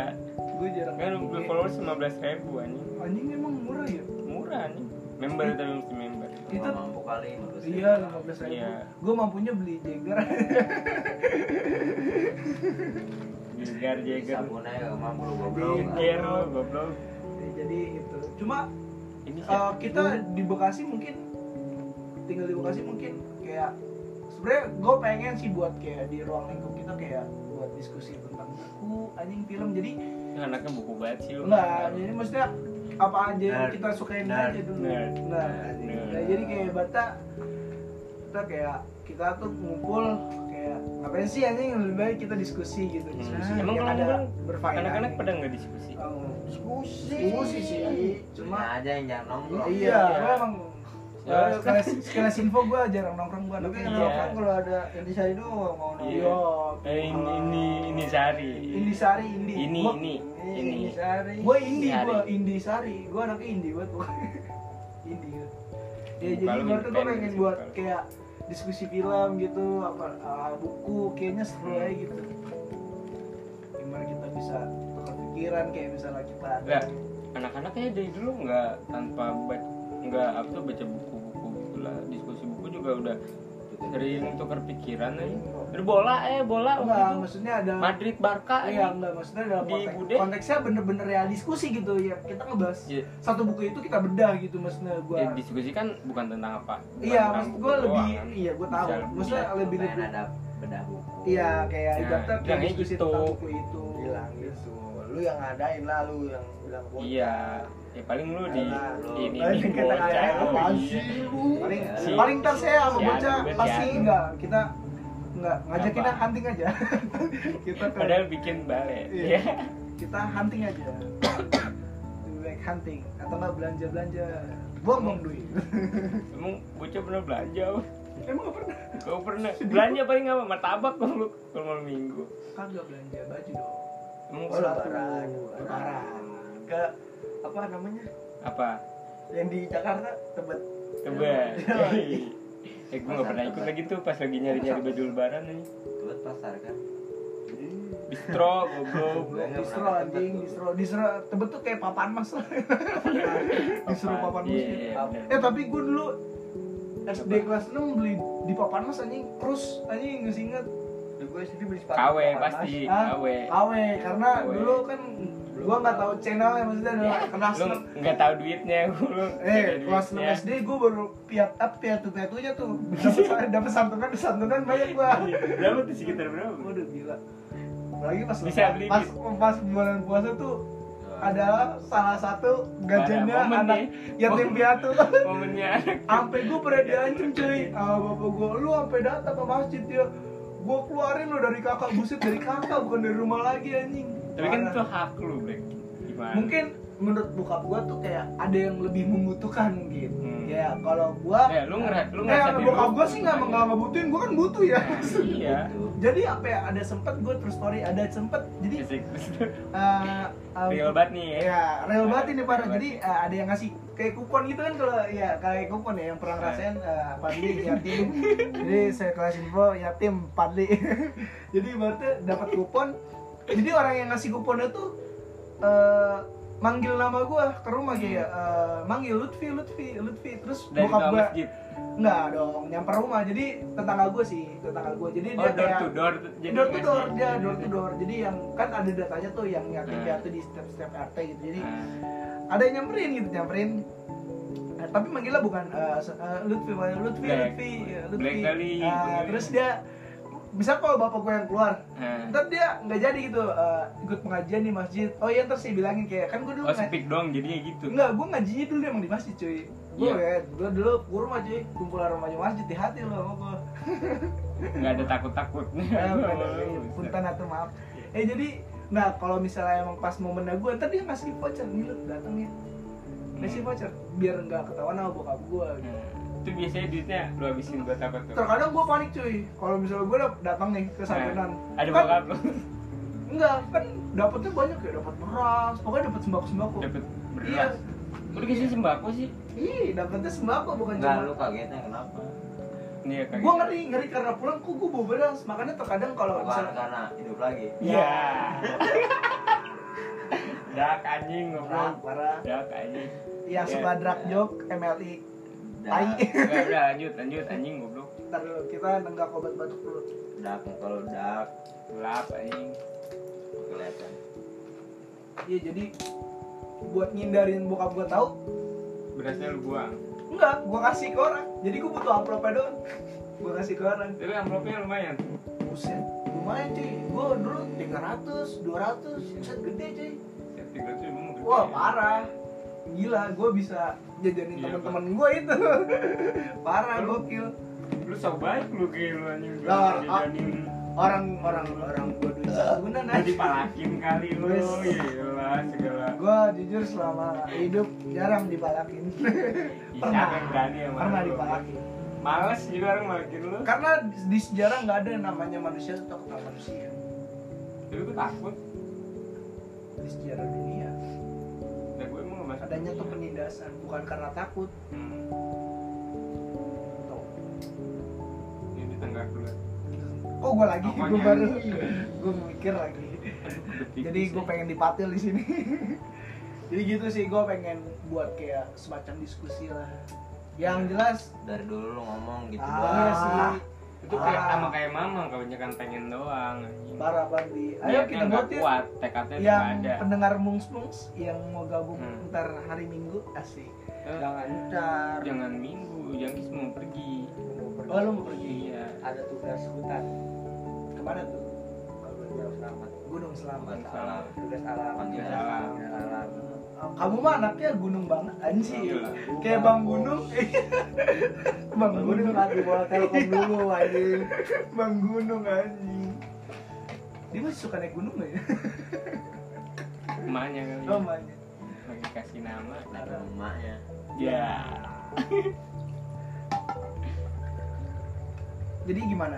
Gue jarang kan main beli IG. followers 15 ribu anjing. Anjing emang murah ya? Murah anjing. Member tapi mesti member. Itu- mampu kali Iya, lima belas ribu. Iya. Gue mampunya beli Jagger. [LAUGHS] Jagar Jagar sabun aja nggak mampu lu goblok lo goblok Jadi itu. Cuma ini eh, siapa? kita di Bekasi mungkin tinggal di Bekasi mungkin kayak sebenarnya gue pengen sih buat kayak di ruang lingkup kita kayak buat diskusi tentang buku anjing film jadi anaknya buku banget sih lu enggak jadi maksudnya apa aja yang kita sukain Nerd. aja dulu Nerd. nah. Nerd. Nah, jadi kayak bata kita kayak kita tuh ngumpul kayak ngapain sih anjing lebih baik kita diskusi gitu Hmm. diskusi Emang yang kalau ada ngumpul, berfaedah anak-anak pada nggak diskusi Oh, Diskusi. diskusi sih cuma aja yang jangan nongkrong iya Iya. gue emang Ya, ya, info gue jarang nongkrong gue kan Iya. nongkrong kalau ada yang disari doang mau nongkrong. Iya. eh ini ini ini Sari Indi Sari Indi ini Gua- ini Ini ini sari. gue Indi Sari. gue Indi [LAUGHS] Sari gue anaknya Indi buat Indi ya jadi Kalau gue gue pengen buat kayak diskusi film gitu apa uh, buku kayaknya seru aja gitu gimana kita bisa tukar kayak misalnya kita Enggak. anak-anaknya dari dulu nggak tanpa nggak apa tuh baca buku-buku gitu lah diskusi buku juga udah sering tukar pikiran aja dari bola eh bola enggak itu. maksudnya ada Madrid Barca Iya eh. enggak maksudnya dalam Di konteks, Bude? konteksnya bener-bener ya diskusi gitu ya kita ngebahas Iya. satu buku itu kita bedah gitu maksudnya gue Ya, diskusi kan bukan tentang apa bukan iya maksud gue lebih doang, kan. iya gue tahu Bisa maksudnya lebih pengen lebih ada bedah buku iya kayak Nah, ibaratnya diskusi gitu. tentang buku itu bilang gitu lu yang ngadain lah lu yang bilang bocah. iya ya paling lu di ini Paling ini kita bocah. iya. sih lu. Paling Si- paling ntar saya sama bocah pasti enggak kita enggak ngajakinnya Apa? hunting aja. [LAUGHS] Kita ke padahal bikin balai. Iya. ya kita hunting aja. Lebih baik hunting atau enggak belanja belanja buang buang duit. Emang bocah pernah belanja emang nggak pernah? Kau pernah. Belanja paling apa? Martabak kalau kalau malam minggu. Kagak belanja baju dong. Emang Oh, lebaran. lebaran ke apa namanya? Apa? Yang di Jakarta tebet. Tebet. [LAUGHS] Iya. [LAUGHS] eh gue gak pernah ikut lagi tuh pas lagi nyari nyari baju lebaran nih. Buat pasar kan. [LAUGHS] distro goblok. Nggak distro ke anjing Tebet, distro distro tebet tuh kayak papan mas. Lah disuruh papan mas. Iya, iya, eh tapi gue dulu SD kelas 6 beli di papan mas anjing. Terus anjing nggak inget gue sendiri beli sepatu KW pasti. Ah, KW KW karena dulu kan gua nggak tahu channelnya maksudnya ada kelas lu nggak tahu duitnya lu eh kelas 6 duitnya. SD gua baru piat up piatu piatunya tuh. [LAUGHS] Dapat dapat santunan santunan banyak gua. Berapa tuh sekitar berapa? Waduh gila. Apalagi pas Bisa beli pas pas bulan puasa tuh adalah salah satu momen anak nih. yatim piatu. momennya sampai gue pernah diancam cuy. Sama bapak gue lu sampai datang ke masjid ya gue keluarin lo dari kakak buset dari kakak bukan dari rumah lagi anjing tapi kan itu hak lu Black gimana? Mungkin menurut bokap gue tuh kayak ada yang lebih membutuhkan mungkin. Hmm. ya kalau gue ya lu ngera lu eh ngerasa diri bokap gue sih nggak nggak ngebutuhin gue kan butuh ya. Iya. Jadi apa ya ada sempet gue terus story ada sempet. Jadi eh, [LAUGHS] eh, real banget nih ya. ya real banget ini parah jadi eh, ada yang ngasih kayak kupon gitu kan kalau ya kayak kupon ya yang pernah ngerasain uh, Padli [LAUGHS] yatim. Jadi saya kelas info yatim Padli [LAUGHS] jadi berarti dapat kupon jadi orang yang ngasih kuponnya tuh eh, manggil nama gua ke rumah kayak eh, manggil Lutfi Lutfi Lutfi. Terus dari bokap masjid? Enggak dong nyamper rumah. Jadi tetangga gua sih tetangga gua. Jadi oh dia door kayak to door jadi door to door dia door to door. Jadi yang kan ada datanya tuh yang yatim Hmm. piatu di setiap setiap RT gitu. Jadi Ah, ada yang nyamperin gitu nyamperin. Tapi manggilnya bukan eh, se- eh, Lutfi manggil Lutfi Black. Lutfi eh, Lutfi. Black kali, Eh, panggilnya. terus dia bisa kalau bapak gue yang keluar ah. ntar dia nggak jadi gitu eh, ikut pengajian di masjid. Oh iya ntar saya bilangin kayak kan gue dulu oh ngaji speak dong jadinya gitu. Enggak gue ngajinya dulu emang di masjid cuy. Gue Iya. ya gue dulu gue rumah cuy. Kumpulan rumahnya masjid di hati lo sama gue [LAUGHS] nggak ada takut Eh, bukan, eh, punten atau maaf. Eh jadi nah kalau misalnya emang pas momennya gue ntar dia ngasih voucher. Nih lu datang ya ngasih voucher biar nggak ketahuan sama bokap gue gitu. Itu biasanya duitnya lu habisin buat apa tuh terkadang gue panik cuy kalau misalnya gue datang nih ke santunan Nah, ada kan bokap lu enggak kan dapetnya banyak ya dapat beras pokoknya dapat sembako sembako dapet iya beras lu dikasih sembako sih iya dapetnya sembako bukan Enggak, cuma lu kagetnya kenapa? Iya kan. gue ngeri ngeri karena pulang kok gue bawa beras makanya terkadang kalau misalnya karena hidup lagi. Iya. [LAUGHS] Dak anjing ngobrol. parah Dak anjing. yang Iya. suka drag joke MLI Tai. Udah, udah lanjut, lanjut anjing goblok. ntar dulu kita nenggak obat batuk dulu dak kalau dak Gelap anjing. kelihatan. iya jadi buat ngindarin bokap gue tahu Berasnya lu buang. enggak gue kasih ke orang jadi gue butuh amplopnya doang gue kasih ke orang Tapi amplopnya lumayan. buset lumayan cuy gue dulu 300 200 buset gede cuy tiga tuh emang gede. wah parah gila gue bisa jajanin Iya, teman-teman gue itu [LAUGHS] parah Lu- gokil Lu so baik lu kayak lu anjing. Lah, Jajanin. orang orang orang gue duit sebulan Lu aja dipalakin kali lu. Gila segala. gue jujur selama hidup jarang dipalakin pernah berani sama pernah lu? dipalakin Males juga orang malakin lu. karena di sejarah nggak ada yang namanya manusia itu takut manusia Tapi gue takut. di sejarah dunia adanya tuh penindasan bukan karena takut Hmm. Tuh. Di tengah dulu. kok gue lagi gue baru gue mikir lagi jadi gue ya. pengen dipatil di sini [LAUGHS] jadi gitu sih gue pengen buat kayak semacam diskusi lah yang jelas Dari dulu lu ngomong gitu ah, doang. iya sih itu kayak Ah. sama kayak mama kebanyakan pengen doang anjing. parah banget di ayo Niatnya kita nggak buat kuat tekadnya yang ada pendengar mungs mungs yang mau gabung Hmm. ntar hari minggu asik Eh, jangan ntar jangan minggu yang mau pergi Mau pergi. oh lu mau pergi iya ada tugas hutan mana tuh Gunung Selamat. Gunung Selamat Salah. Tugas alam. Tugas alam. Tugas alam. Kamu mah anaknya gunung banget anjir Gila. kayak bang gunung. Bang Gunung. Gunung. Lagi bawa telkom dulu anjing. bang gunung anjing. Dia masih suka naik gunung nggak ya? Emaknya kali oh makanya lagi kasih nama. Ada emaknya. ya jadi gimana?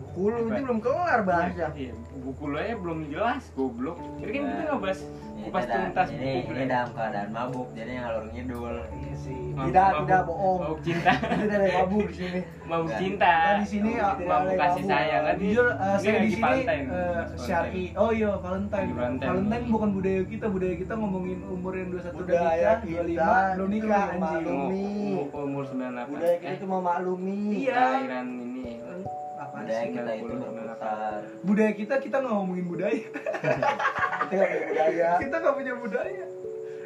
Buku lu ini belum kelar bahasa. Iya, buku lo aja belum jelas goblok. Jadi kan kita nggak bahas kupas tuntas ini, buku ini dalam keadaan mabuk jadi ngalur ngidul. iya sih. Tidak, mabuk- tidak, bohong. mabuk cinta. [LAUGHS] Tidak ada mabuk di sini. mabuk cinta. Nah, di sini mabuk kasih sayang. Kan jujur uh, Ini saya di sini uh, Valentine. syari oh iya Valentine. Valentine. Valentine bukan budaya kita. Budaya kita ngomongin umur yang 21 udah Budaya kita 25 belum itu nikah anjing. Maklumi. umur, 98 Budaya kita Eh, itu memaklumi. Iya. ini. Apa Budaya kita itu berputar. budaya kita kita nggak ngomongin budaya [LAUGHS] Kita nggak punya budaya. kita nggak punya budaya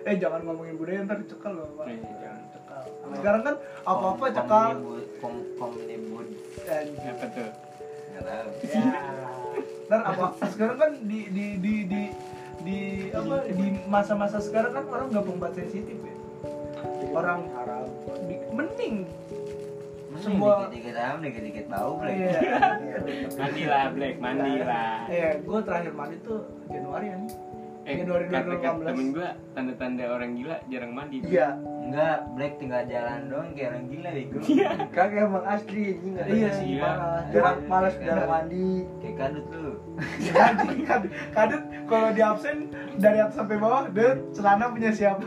eh jangan ngomongin budaya ntar dicekal loh pak Eh, jangan cekal sekarang kan apa apa Kom- cekal komnibus- kom- komnibus. Anjing. apa tuh Nggak tahu. Ya. ntar apa sekarang kan di di di di di apa di masa-masa sekarang kan orang gampang banget sensitif ya orang mending Mending Sebuah- dikit-dikit am, dikit-dikit bau, Black. iya [LAUGHS] mandi lah Black mandi lah eh gue terakhir mandi tuh Januari ya eh Januari kata kata 2018. temen gua tanda-tanda orang gila jarang mandi Iya. Enggak, Black tinggal jalan doang kayak orang gila bego. Kagak emang asli anjing nggak ada Iya sih, iya. parah. Jarang malas jarang mandi. Kayak kadut lu. Kadut kalau di absen dari atas sampai bawah deh celana punya siapa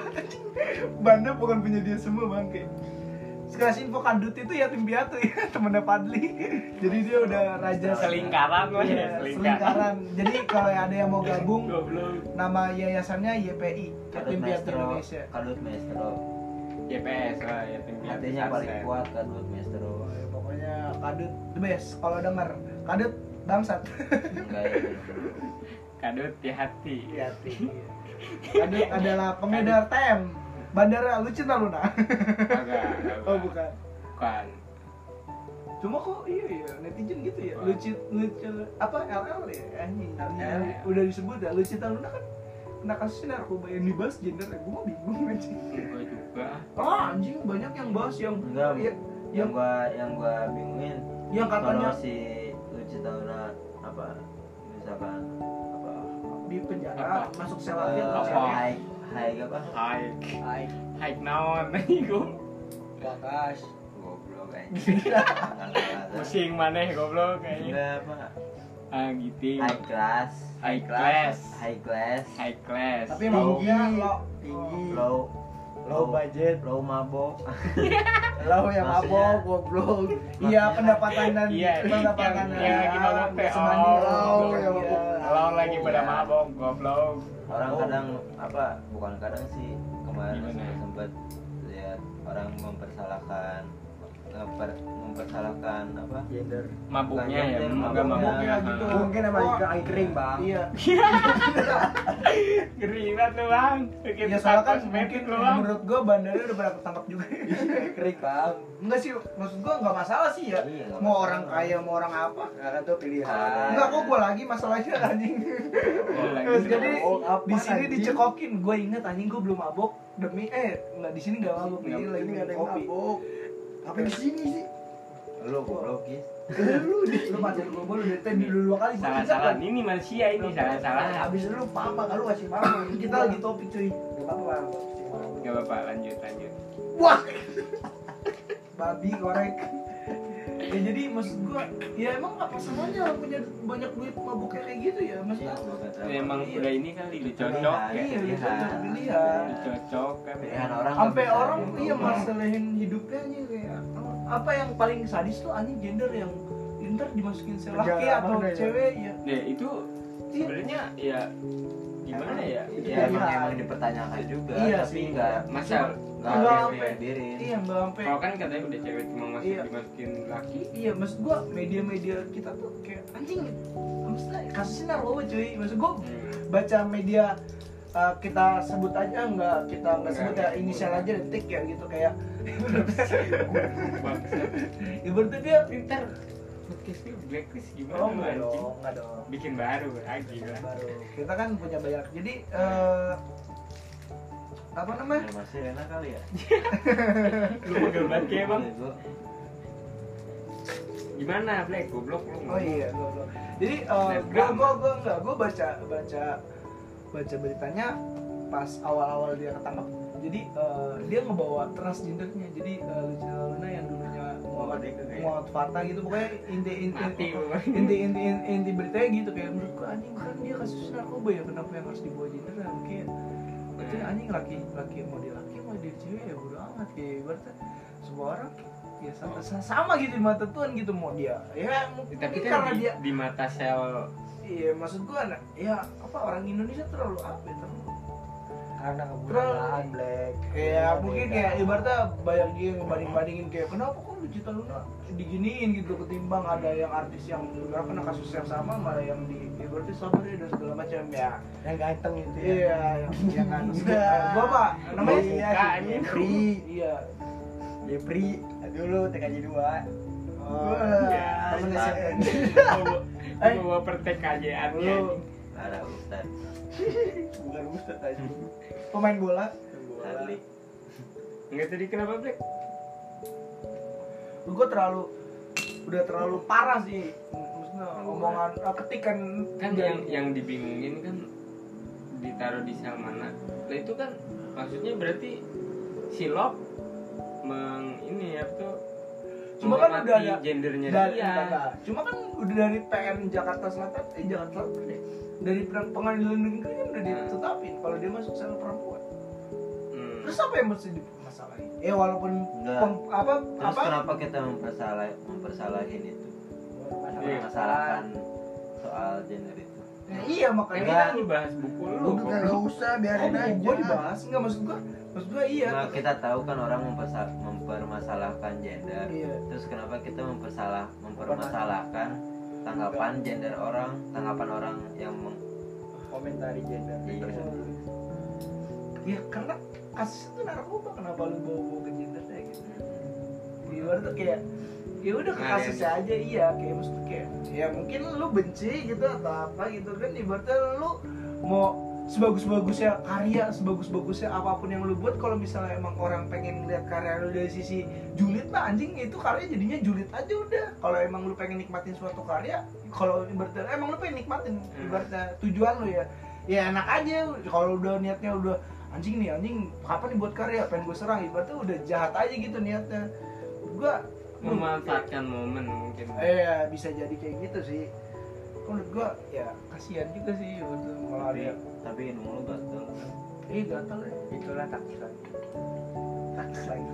[LAUGHS] banda bukan punya dia semua bangke sekelas info kadut itu ya tim piatu ya [LAUGHS] temennya Padli. Jadi dia udah raja selingkaran lah ya Iya, selingkaran. Jadi kalau ada yang mau gabung nama yayasannya YPI Kadut Yatim Piatu. Indonesia. Kadut Maestro. YPS lah ya tim piatu Artinya paling kuat Kadut Maestro. pokoknya kadut the best kalau denger. Kadut bangsat. Ya. [LAUGHS] kadut di hati. Hati kadut adalah pengedar tem bandara lu cinta Luna kagak. [LAUGHS] oh bukan. Bukan. Cuma kok iya ya netizen gitu ya? Lucu lucu apa LL ya? Anjing LL. udah disebut ya lucu Luna kan? Kena kasusnya narkoba yang dibahas gender ya gue mah bingung anjing. Gua juga. Ah anjing banyak yang bahas yang Enggak, ya, yang gua yang gua bingungin yang katanya kalau si Lucu Tauna apa misalkan di penjara Apa? masuk sel lagi atau apa? high high apa? High Hai, high naon? [LAUGHS] Gua bakas. goblok kayaknya pusing [LAUGHS] maneh goblok kayaknya enggak apa? Ah gitu. High class. High class. high class. High class. Tapi Low. mabuknya lo. Tinggi. low. Low budget. low mabok [LAUGHS] Lo yang mabok goblok. iya pendapatan dan Iya, pendapatan yang- yang lagi mabok teh. Oh, lo yang Iya. Kalau lagi pada Iya. mabok goblok orang Oh. kadang apa bukan kadang sih kemarin sempat lihat orang mempersalahkan memper, mempersalahkan apa Gender. mabuknya ya enggak mabuknya gitu. Ah. Mungkin emang Oh. ikan kering bang. iya [LAUGHS] Geribat lu bang Bikin ya soalnya kan mungkin lu bang menurut gua bandara udah pada ketangkap juga [LAUGHS] kering bang. enggak sih maksud gua nggak masalah sih ya Iya, mau orang kaya mau orang apa Karena tuh pilihan. enggak kok gua lagi masalahnya [LAUGHS] anjing jadi Oh, di sini dicekokin gue inget anjing gue belum mabok demi eh nggak di sini nggak mabok Ini lagi nggak ada yang mabok. Apa di sini sih? lu goblok Gis. Lu di. lu pacar gue udah tadi dulu dua kali gua salah bisa, salah kan? ini manusia ini salah salah Habis lu papa kalau kasih mama. kita lagi topik cuy Gak apa-apa bang. nggak apa-apa lanjut lanjut wah [LAUGHS] babi korek ya jadi maksud gue ya emang apa salahnya orang punya banyak duit mabuknya kayak gitu ya maksudnya Ya, emang Iya. udah ini kali udah cocok ya iya udah Pilihan. cocok pilihan udah cocok kan pilihan orang sampai orang diubah. iya masalahin hidupnya aja kayak apa yang paling sadis tuh anjing gender yang ntar dimasukin sel laki atau ya? cewek ya ya itu sebenarnya ya gimana ya Itu ya emang emang dipertanyakan juga Iya tapi sih. nggak masa nggak sampai- iya nggak sampai kalau kan katanya udah cewek cuma masuk Iya. dimasukin laki iya maksud gua media-media kita tuh kayak anjing maksudnya kasusnya narkoba cuy maksud gua Hmm. baca media uh, kita sebut aja nggak kita nggak sebut ya inisial aja detik ya gitu kayak [LAUGHS] ibaratnya dia pintar podcastnya blacklist gimana Oh enggak dong, enggak dong. bikin baru lagi lah Baru. Kita kan punya banyak. Jadi eh apa namanya? masih enak kali ya [LAUGHS] lu pegel banget kayak bang Bego. gimana black goblok lu Oh iya, gua. Jadi eh, gua Snapgram. gua gua enggak, gua baca baca baca beritanya pas awal-awal dia ketangkap. Jadi eh, dia ngebawa transgendernya. Jadi eh, Lucia Luna yang dulunya Muhammad Muhammad Fatah gitu pokoknya inti inti Mati lu. inti [LAUGHS] inti inti, inti beritanya gitu kayak menurut gua anjing kan dia kasus narkoba ya kenapa yang harus dibawa genderan kayak berarti Hmm. anjing laki laki mau dia laki mau dia cewek ya bodo amat kayak berarti semua orang ya sama, sama gitu di mata Tuhan gitu mau dia ya mungkin tapi kan karena di, dia di mata sel iya maksud gua ya apa orang Indonesia terlalu apa ya terlalu karena kebudayaan black. ya mungkin kayak ibaratnya banyak dia yang banding bandingin kayak kenapa kok Lucita Luna diginiin gitu ketimbang ada yang artis yang juga kena kasus yang sama malah yang di ibaratnya sabar ya dan segala macam. Ya. Yang ganteng itu ya. Iya yang kan. [LAUGHS] Gua pak namanya? Iya. Jeffrey. Iya. Jeffrey. Dulu TKJ 2 Oh, Ya, temen iya. [LAUGHS] Ya Lu. ada Ustad bukan Ustad aja pemain bola. Charlie nggak tadi kenapa black gue terlalu udah terlalu parah sih. Maksudnya omongan eh, ketikan kan dari- yang yang dibingungin kan ditaruh di sel mana. Nah itu kan maksudnya berarti si Lop meng ini ya tuh Cuma kan udah ada- gendernya dari dia. enggak, cuma kan udah dari PN Jakarta Selatan eh Jakarta Selatan deh dari peng- pengadilan negeri kan udah ditetapin kalau dia masuk sel perempuan. Hmm. terus apa yang mesti dimasalahin ya walaupun Enggak. peng- apa terus apa? kenapa kita mempersalah mempersalahin itu? Iya. masalahkan soal gender itu. Ya, iya makanya kan lu bahas buku lu lu usah biarin Oh, aja gua dibahas. Nggak maksud gua maksud gua iya. Nah, kita tahu kan orang mempersa- mempermasalahkan gender. Iya. Terus kenapa kita mempersalah mempermasalahkan tanggapan gender orang tanggapan orang yang meng- komentari gender Iya. ya karena kasus itu narkoba kenapa lu bawa bawa ke gender kayak gitu? Di luar tuh kayak ya udah ke Nah, kasusnya aja iya kayak maksudnya kayak ya mungkin lu benci gitu atau apa gitu kan ibaratnya lu mau sebagus-bagusnya karya sebagus-bagusnya apa pun yang lu buat kalau misalnya emang orang pengen lihat karya lu dari sisi julid mah anjing itu karya jadinya julid aja udah. Kalau emang lu pengen nikmatin suatu karya kalau ibaratnya emang lu pengen nikmatin Hmm. ibaratnya tujuan lu ya ya enak aja. Kalau udah niatnya udah anjing nih anjing kapan nih buat karya? Pengen gue serang ibaratnya udah jahat aja gitu niatnya. Gua memanfaatkan momen mungkin. Eh bisa jadi kayak gitu sih menurut gua ya kasihan juga sih untuk malah tapi hidung lu gatel eh gatal ya. Itulah takis lagi.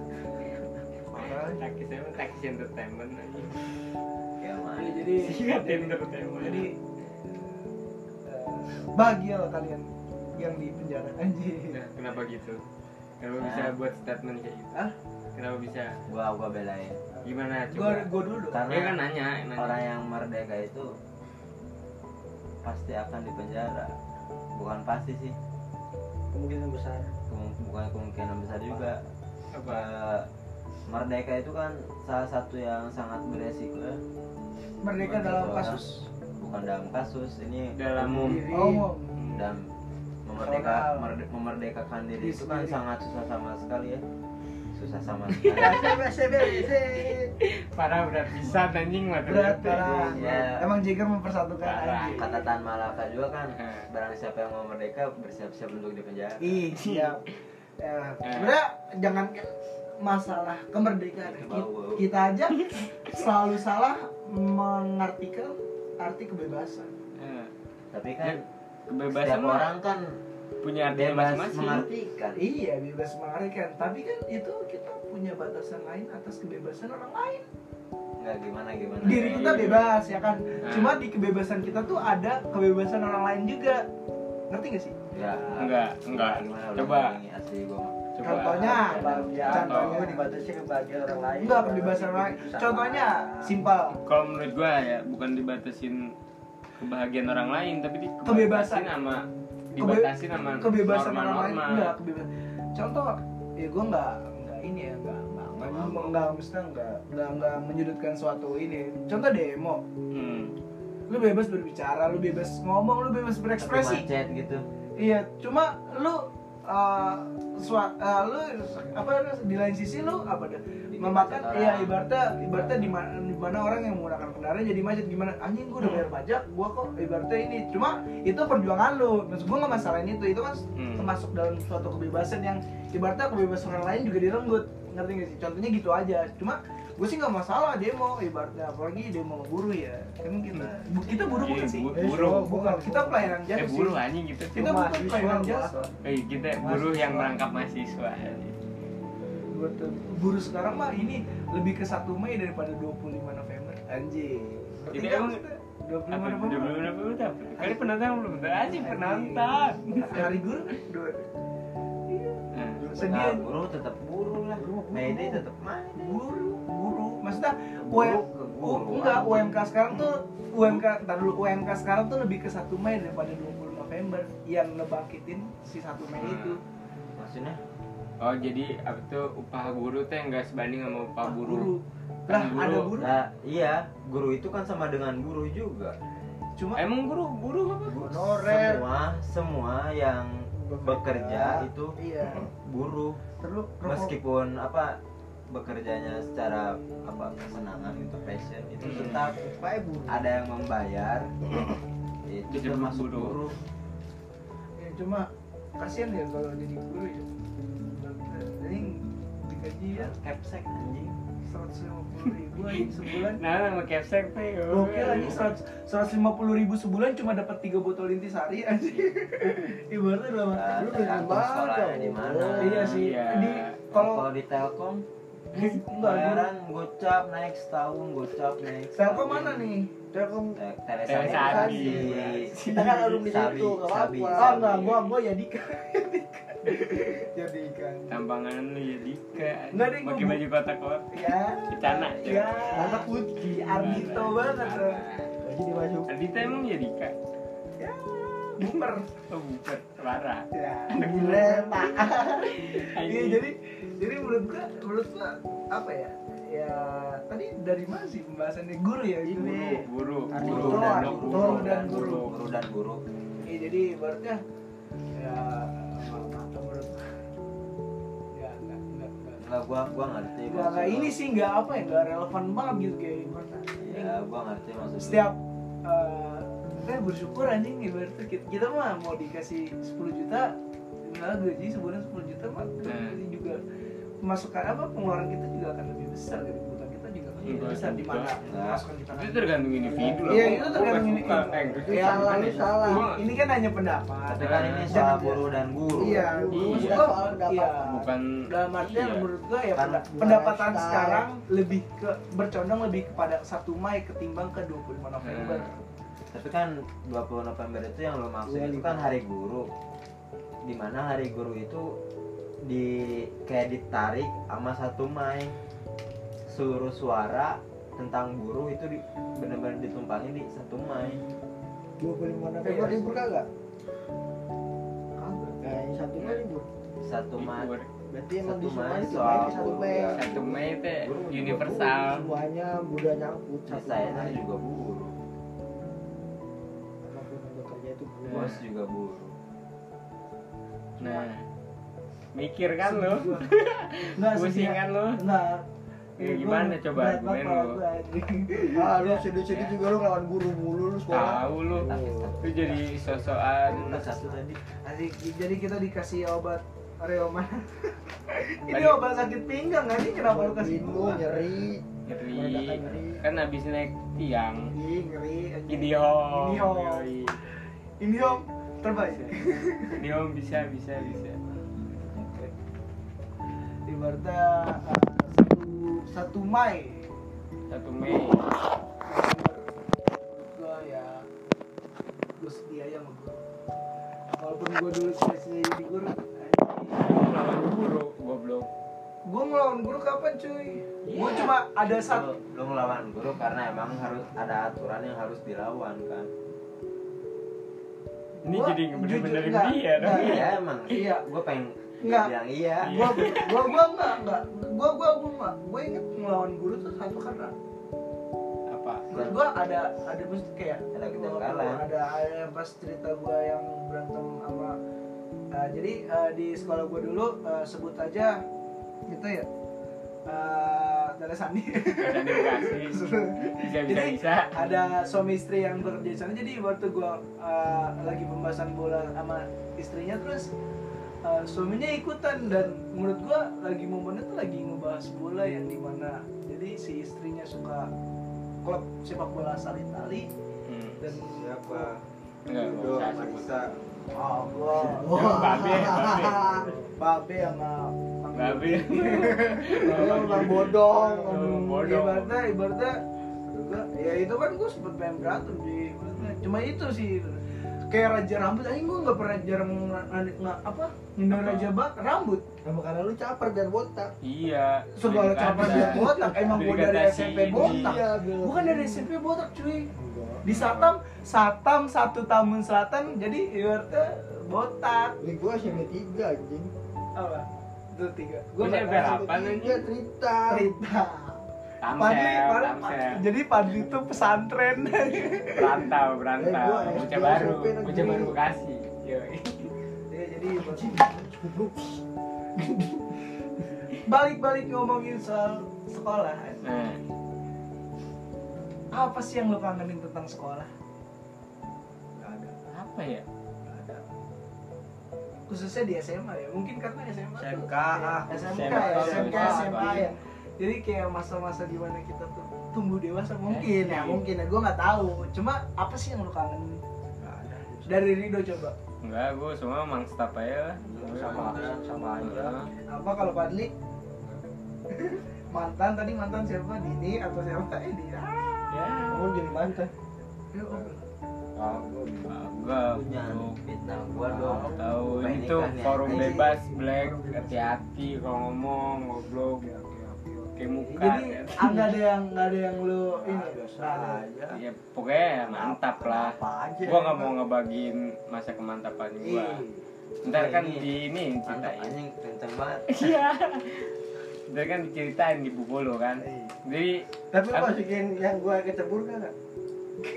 Makanya takis emang takis entertainment aja. Ya mana Iya, jadi entertainment. jadi eh, bahagia loh kalian yang di penjara [LAUGHS] anjir Nah, kenapa gitu? Kenapa Nah. bisa buat statement kayak gitu? Ah kenapa bisa? Gua gua belain. Gimana gua coba? gua dulu dong. Karena dia kan nanya, nanya. orang yang merdeka itu pasti akan dipenjara. Bukan pasti sih. Kemungkinan besar. Kemung- bukan kemungkinan besar juga. Apa? Eh, merdeka itu kan salah satu yang sangat beresiko ya. Merdeka Bukan dalam kasus? Bukan dalam kasus ini dalam umum Diri. oh dan memerdeka merde- memerdekakan diri Diri itu kan sangat susah sama sekali ya susah sama [LAUGHS] sekali parah berat bisa anjing mah berat ternyata. parah Ya. emang Jagger mempersatukan Parah. anjing kata Tan Malaka juga kan Eh. barang siapa yang mau merdeka bersiap-siap untuk dipenjara Ih, siap. Ya, sebenarnya jangan masalah kemerdekaan kita, kita aja selalu salah mengartikan arti kebebasan. Eh, tapi ya, kan kebebasan setiap mah orang kan punya artinya bebas masing-masing mengartikan Iya, bebas mengartikan. Tapi kan itu kita punya batasan lain atas kebebasan orang lain. nggak gimana gimana Diri kita bebas ya kan. Nah. Cuma di kebebasan kita tuh ada kebebasan orang lain juga. Ngerti gak sih? ya enggak enggak gimana coba Contohnya, Contohnya. gue dibatasi kebahagiaan orang lain Enggak kebebasan orang lain. Contohnya simpel. kalau menurut gua ya bukan dibatasin kebahagiaan orang lain tapi di Kebebasan. sama dibatasin sama kebebasan orang lain. Enggak kebebasan contoh ya gue nggak nggak ini ya nggak nggak nggak enggak maksudnya enggak enggak enggak menyudutkan suatu ini. Contoh demo. Hmm. lu bebas berbicara lu bebas ngomong lu bebas Tapi berekspresi. macet gitu. Iya cuma lu uh, sua- uh, lu apa di lain sisi lu apa Bikin memakan iya orang. ibaratnya ibaratnya di mana di mana orang yang menggunakan kendaraan jadi macet. Gimana anjing gua udah bayar pajak gua kok ibaratnya ini. Cuma itu perjuangan lu. Maksud gua nggak masalahin itu. Itu kan Hmm. termasuk dalam suatu kebebasan yang ibaratnya kebebasan orang lain juga direnggut. Ngerti gak sih? Contohnya gitu aja. Cuma gue sih nggak masalah demo ibaratnya. Apalagi demo buruh ya. Kan kita bu- kita buruh Iya, bukan sih? bu- buruh. bukan. Kita pelayanan eh jasa sih. buruh anjing gitu kita bukan pelayanan jasa. eh kita buruh yang merangkap mahasiswa buat buruh sekarang mah ini lebih ke 1 Mei daripada 25 November. Anjing. Jadi emang- maksudnya? 25 apa? November. Udah belum udah belum udah kali penonton belum udah anjing penonton. Hari guru kan dua iya. Nah, sedih. Nah, buruh tetap buruh lah. Mayday tetap main buruh buruh maksudnya UM, enggak UMK sekarang tuh UMK ntar dulu UMK sekarang tuh lebih ke 1 Mei daripada 20 November yang ngebangkitin si 1 Mei itu. Maksudnya oh jadi apa tuh upah guru tuh yang nggak sebanding sama upah buruh lah Kan ada buruh. buruh Nah, iya, guru itu kan sama dengan buruh juga. cuma emang buruh buruh apa honorer Semua semua yang bekerja itu iya buruh. terus Meskipun apa bekerjanya secara apa kesenangan itu passion itu Hmm. tetap ada yang membayar [COUGHS] itu termasuk buruh. ya, cuma kasihan ya kalau jadi guru ya digaji ya Capsek anjing. seratus lima puluh ribu aja sebulan nah nama capsek teh Gokil aja seratus lima puluh ribu sebulan cuma dapat tiga botol intisari aja. [LAUGHS] Ibaratnya dalam Nah, lu tergantung banget, di mana. Iya sih. Iya. Di kalau Kalau di Telkom enggak bayaran gocap naik setahun gocap naik. Telkom mana nih? Telkom Te- Telesadi. Telesadi. Kita kan alumni Sabi, situ, nggak Sabi, apa-apa. Oh Sabi. enggak, gua gua ya Dika. [LAUGHS] [LAUGHS] Jadi ikan. tampangan lu ya Dika Nggak deh, gua pakai baju kotak-kotak Ya. Kecana, Ya. Anak putih. Ardito banget tuh. Lagi dimasuk Adita emang ya Dika Ya. Buper. oh bukan parah Ya. gila pak [LAUGHS] Iya jadi jadi menurut gua menurut gua apa ya? Ya tadi dari mana sih pembahasannya guru ya Ini. guru. guru Ardito, guru dan Ardito, guru dan guru. guru dan guru. Iya jadi ibaratnya ya ya enggak enggak enggak Enggak gua gua ngerti. Nggak, nggak maksud ini sih nggak apa ya nggak relevan banget gitu kayak ibaratnya Ya gua ngerti maksud lu. setiap eh kita bersyukur anjing ibaratnya kita, kita mah mau dikasih 10 juta misalnya gaji sebulan 10 juta mah kita Hmm. juga masukan apa pengeluaran kita juga akan lebih besar gitu lebih Iya, di mana Nah. itu tergantung individu lah Iya, itu tergantung nggak ini- suka. eh gue tuh Iya, sama lah, nih. lu salah. Ini kan hanya pendapat Tapi kan ini Jangan- soal guru dan guru. iya Iya. iya. bukan dalam artian iya. menurut gua ya Kan pendapatan sekarang lebih ke bercondong lebih kepada 1 Mei ketimbang ke 25 November. Hmm. Tapi kan 20 November itu yang lo maksud itu kan hari guru. Di mana hari guru itu di kayak ditarik sama satu Mei seluruh suara tentang buruh itu di, benar-benar ditumpangin di satu Mei 25 November libur kagak? Kagak. Nah, yang satu Mei libur. satu Mei Berarti emang Satu di semua itu satu Mei. ya. satu Mei teh juga universal Semuanya udah nyangkut Mei. juga buruh Apa pun yang bekerja itu buruh. bos juga buruh nah mikir kan lo [LAUGHS] Enggak pusing sih. kan lo Enggak. Ya, gimana coba argumen lu? Ah, lu sedih-sedih juga lu ngelawan guru mulu lu sekolah. tahu Oh. lu jadi sosokan Lu satu tadi jadi kita dikasih obat Reoman. [LAUGHS] Ini obat sakit pinggang anjing kenapa lu kasih gua? nyeri. nyeri kan habis naik tiang Ih, ngeri. ini home Ini. Yoi. Ini om terbaik. ini home bisa bisa bisa Ibaratnya eh, satu satu Mei. Satu Mei. Gue ya gue setia aja sama gue walaupun gue dulu cita-cita jadi guru lawan guru goblok. Gue ngelawan guru kapan cuy? Gue cuma ada satu lu ngelawan guru karena emang harus ada aturan yang harus dilawan kan? Ini Gua jadi bener-bener dia dong iya emang. Iya. gue pengen Enggak. bilang iya. Gua gua gua enggak enggak gua gua gua enggak gua inget ngelawan guru tuh satu karena. Apa? Menurut gua ada ada mesti kayak Ada gua kejanggalan. ada ada yang pas cerita gua yang berantem sama uh, jadi uh, di sekolah gua dulu uh, sebut aja gitu ya. Uh, Tanda Sandi. [LAUGHS] Bisa bisa [LAUGHS] Jadi, bisa ada suami istri yang bekerja di sana. Jadi waktu gua uh, lagi pembahasan bola sama istrinya terus uh, suaminya ikutan dan menurut gua lagi momennya tuh lagi ngebahas bola yang di mana jadi si istrinya suka klub sepak bola asal Itali hmm. dan siapa Dodo Marisa Oh, gua. Babe, babe. Babe sama Babe. [LAUGHS] Babe Bang Bodong. Bang Bodong. Ibaratnya, ibaratnya ya itu kan gue sempet pengen berantem di ibaratnya. cuma itu sih kayak raja rambut aja gue nggak pernah jarang nggak apa? Ngindar Apa? raja bak rambut. Nama karena lu caper biar botak. Iya. Segala caper dia botak emang gue dari SMP botak. Iya, biar- bukan dari SMP botak cuy. Di Satam Satam satu Tamun Selatan jadi ibaratnya botak. Ini gua SMP 3 anjing. Apa? Itu tiga. Gua nggak SMP. Apaan, anjing? Tiga cerita. Cerita Tamsel, Padli, Padli- Tamsel. jadi Padli itu pesantren. Berantau Eh, berantau bocah SD, baru. Bocah baru bekasi. Ya jadi balik-balik ngomongin soal sekolah. Nah apa sih yang lo kangenin tentang sekolah? Nggak ada. Apa ya? Nggak ada. Khususnya di SMA ya. Mungkin karena SMA tuh. SMK, kayak ah. SMK SMK, ya SMK SMK. SMA ya jadi kayak masa-masa di mana kita tuh tumbuh dewasa mungkin ya Iya. mungkin ya. Gue nggak tahu. Cuma apa sih yang lo kangenin Nggak ada. Dari Rido coba. Enggak gua semua mang staff aja lah. Sama sama aja. Heeh. apa kalau Padli [LAUGHS] mantan tadi mantan siapa? Dini atau siapa? Eh Dini. Ah. Ya. Kamu jadi mantan. Ya, oh. ah enggak Lu gua dong. Tahu. Bukan ini tuh ikan ya. forum Iya. bebas black hati-hati kalau ngomong ngobrol muka jadi ya. nggak ada yang nggak ada yang lu ini biasa aja. Ya pokoknya mantap lah. apa aja gua nggak mau ngebagiin masa kemantapan gua. Ih, ntar kan Ini. di ini ceritain. Anjing kenceng banget. Iya. Ntar kan diceritain di buku lo kan. Iya. jadi tapi lu Apa? masukin yang gua kecebur kan [LAUGHS]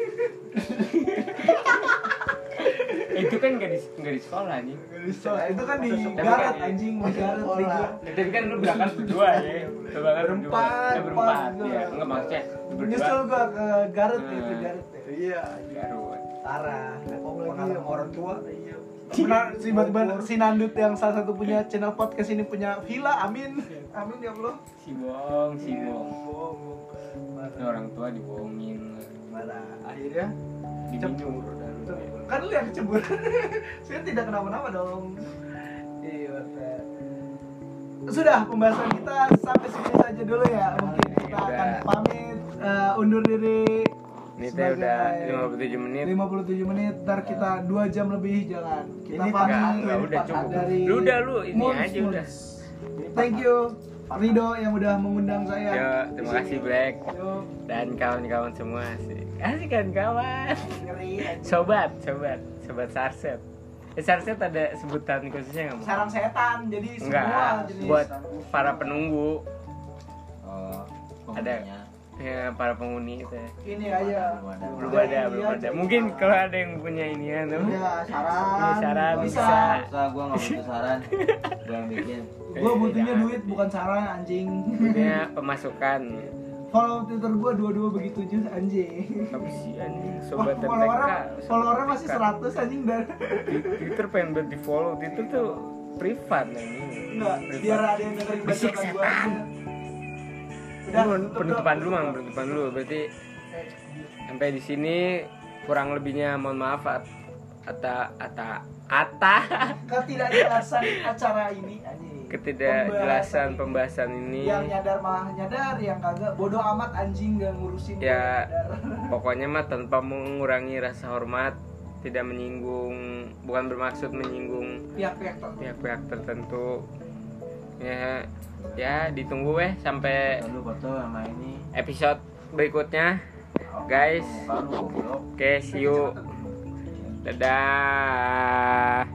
itu kan nggak di nggak di sekolah nih So, itu kan di Garut kan- anjing di Garut di Sekolah. gua. tapi kan lu berangkat berdua ya. Berangkat Berempat, berdua. Berempat ya gua. enggak maksudnya berdua. Nyusul gua ke Garut Hmm. itu Garut ya. iya Garut. Parah. Pengalaman orang tua. Iya. Benar si tiba-tiba si Nandut yang salah satu punya channel podcast ini punya villa, amin. Amin ya Allah. si bohong si Iya, bohong bohong. Ini orang tua dibohongin parah akhirnya diminum Kan lu yang kecebur. [LAUGHS] Saya tidak kenapa-napa dong. Iya. Sudah pembahasan kita sampai sini saja dulu ya. Mungkin kita Udah. akan pamit eh, undur diri. ini teh udah sebagai 57 menit 57 menit ntar kita dua jam lebih jangan kita Ini pamit enggak enggak udah cukup dari lu udah lu ini Moons, aja Moons. udah thank you Rido yang udah mengundang saya. Yo, terima kasih Black. Yo, dan kawan-kawan semua asik asik kan kawan? Ngeri [LAUGHS] sobat sobat. Sobat sarset. Eh, sarset ada sebutan khususnya nggak sarang setan jadi enggak semua jenis. Buat para penunggu. Oh Ada. Ya para penghuni itu ya. ini aja. Belum ada belum ada iya, belum ada. jadi- mungkin kalau ada yang punya ini ya tuh. Ya saran. Iya, saran, bisa, bisa. Gua nggak butuh saran. Gua yang bikin. Gua butuhnya Jangan. duit bukan saran anjing. Punya pemasukan. Follow twitter gua dua-dua begitu aja anjing. Apa sih anjing? Sobat follow TTK orang follow orang masih TTK. 100 anjing dan Di- Twitter pengen buat di follow Twitter tuh privat anjing. Enggak Privat. biar ada yang dengerin Berisik bacotan penutupan dulu mang. Penutupan dulu. Berarti sampai di sini kurang lebihnya mohon maaf at ata ata ata. [LAUGHS] Ketidakjelasan acara ini anjing. Ketidakjelasan pembahasan ini. yang nyadar malah nyadar yang kagak. Bodoh amat anjing gak ngurusin Ya. [LAUGHS] pokoknya mah tanpa mengurangi rasa hormat tidak menyinggung bukan bermaksud menyinggung pihak-pihak tertentu. pihak-pihak tertentu. Ya ya ditunggu weh sampai episode berikutnya guys. Oke see you. Dadah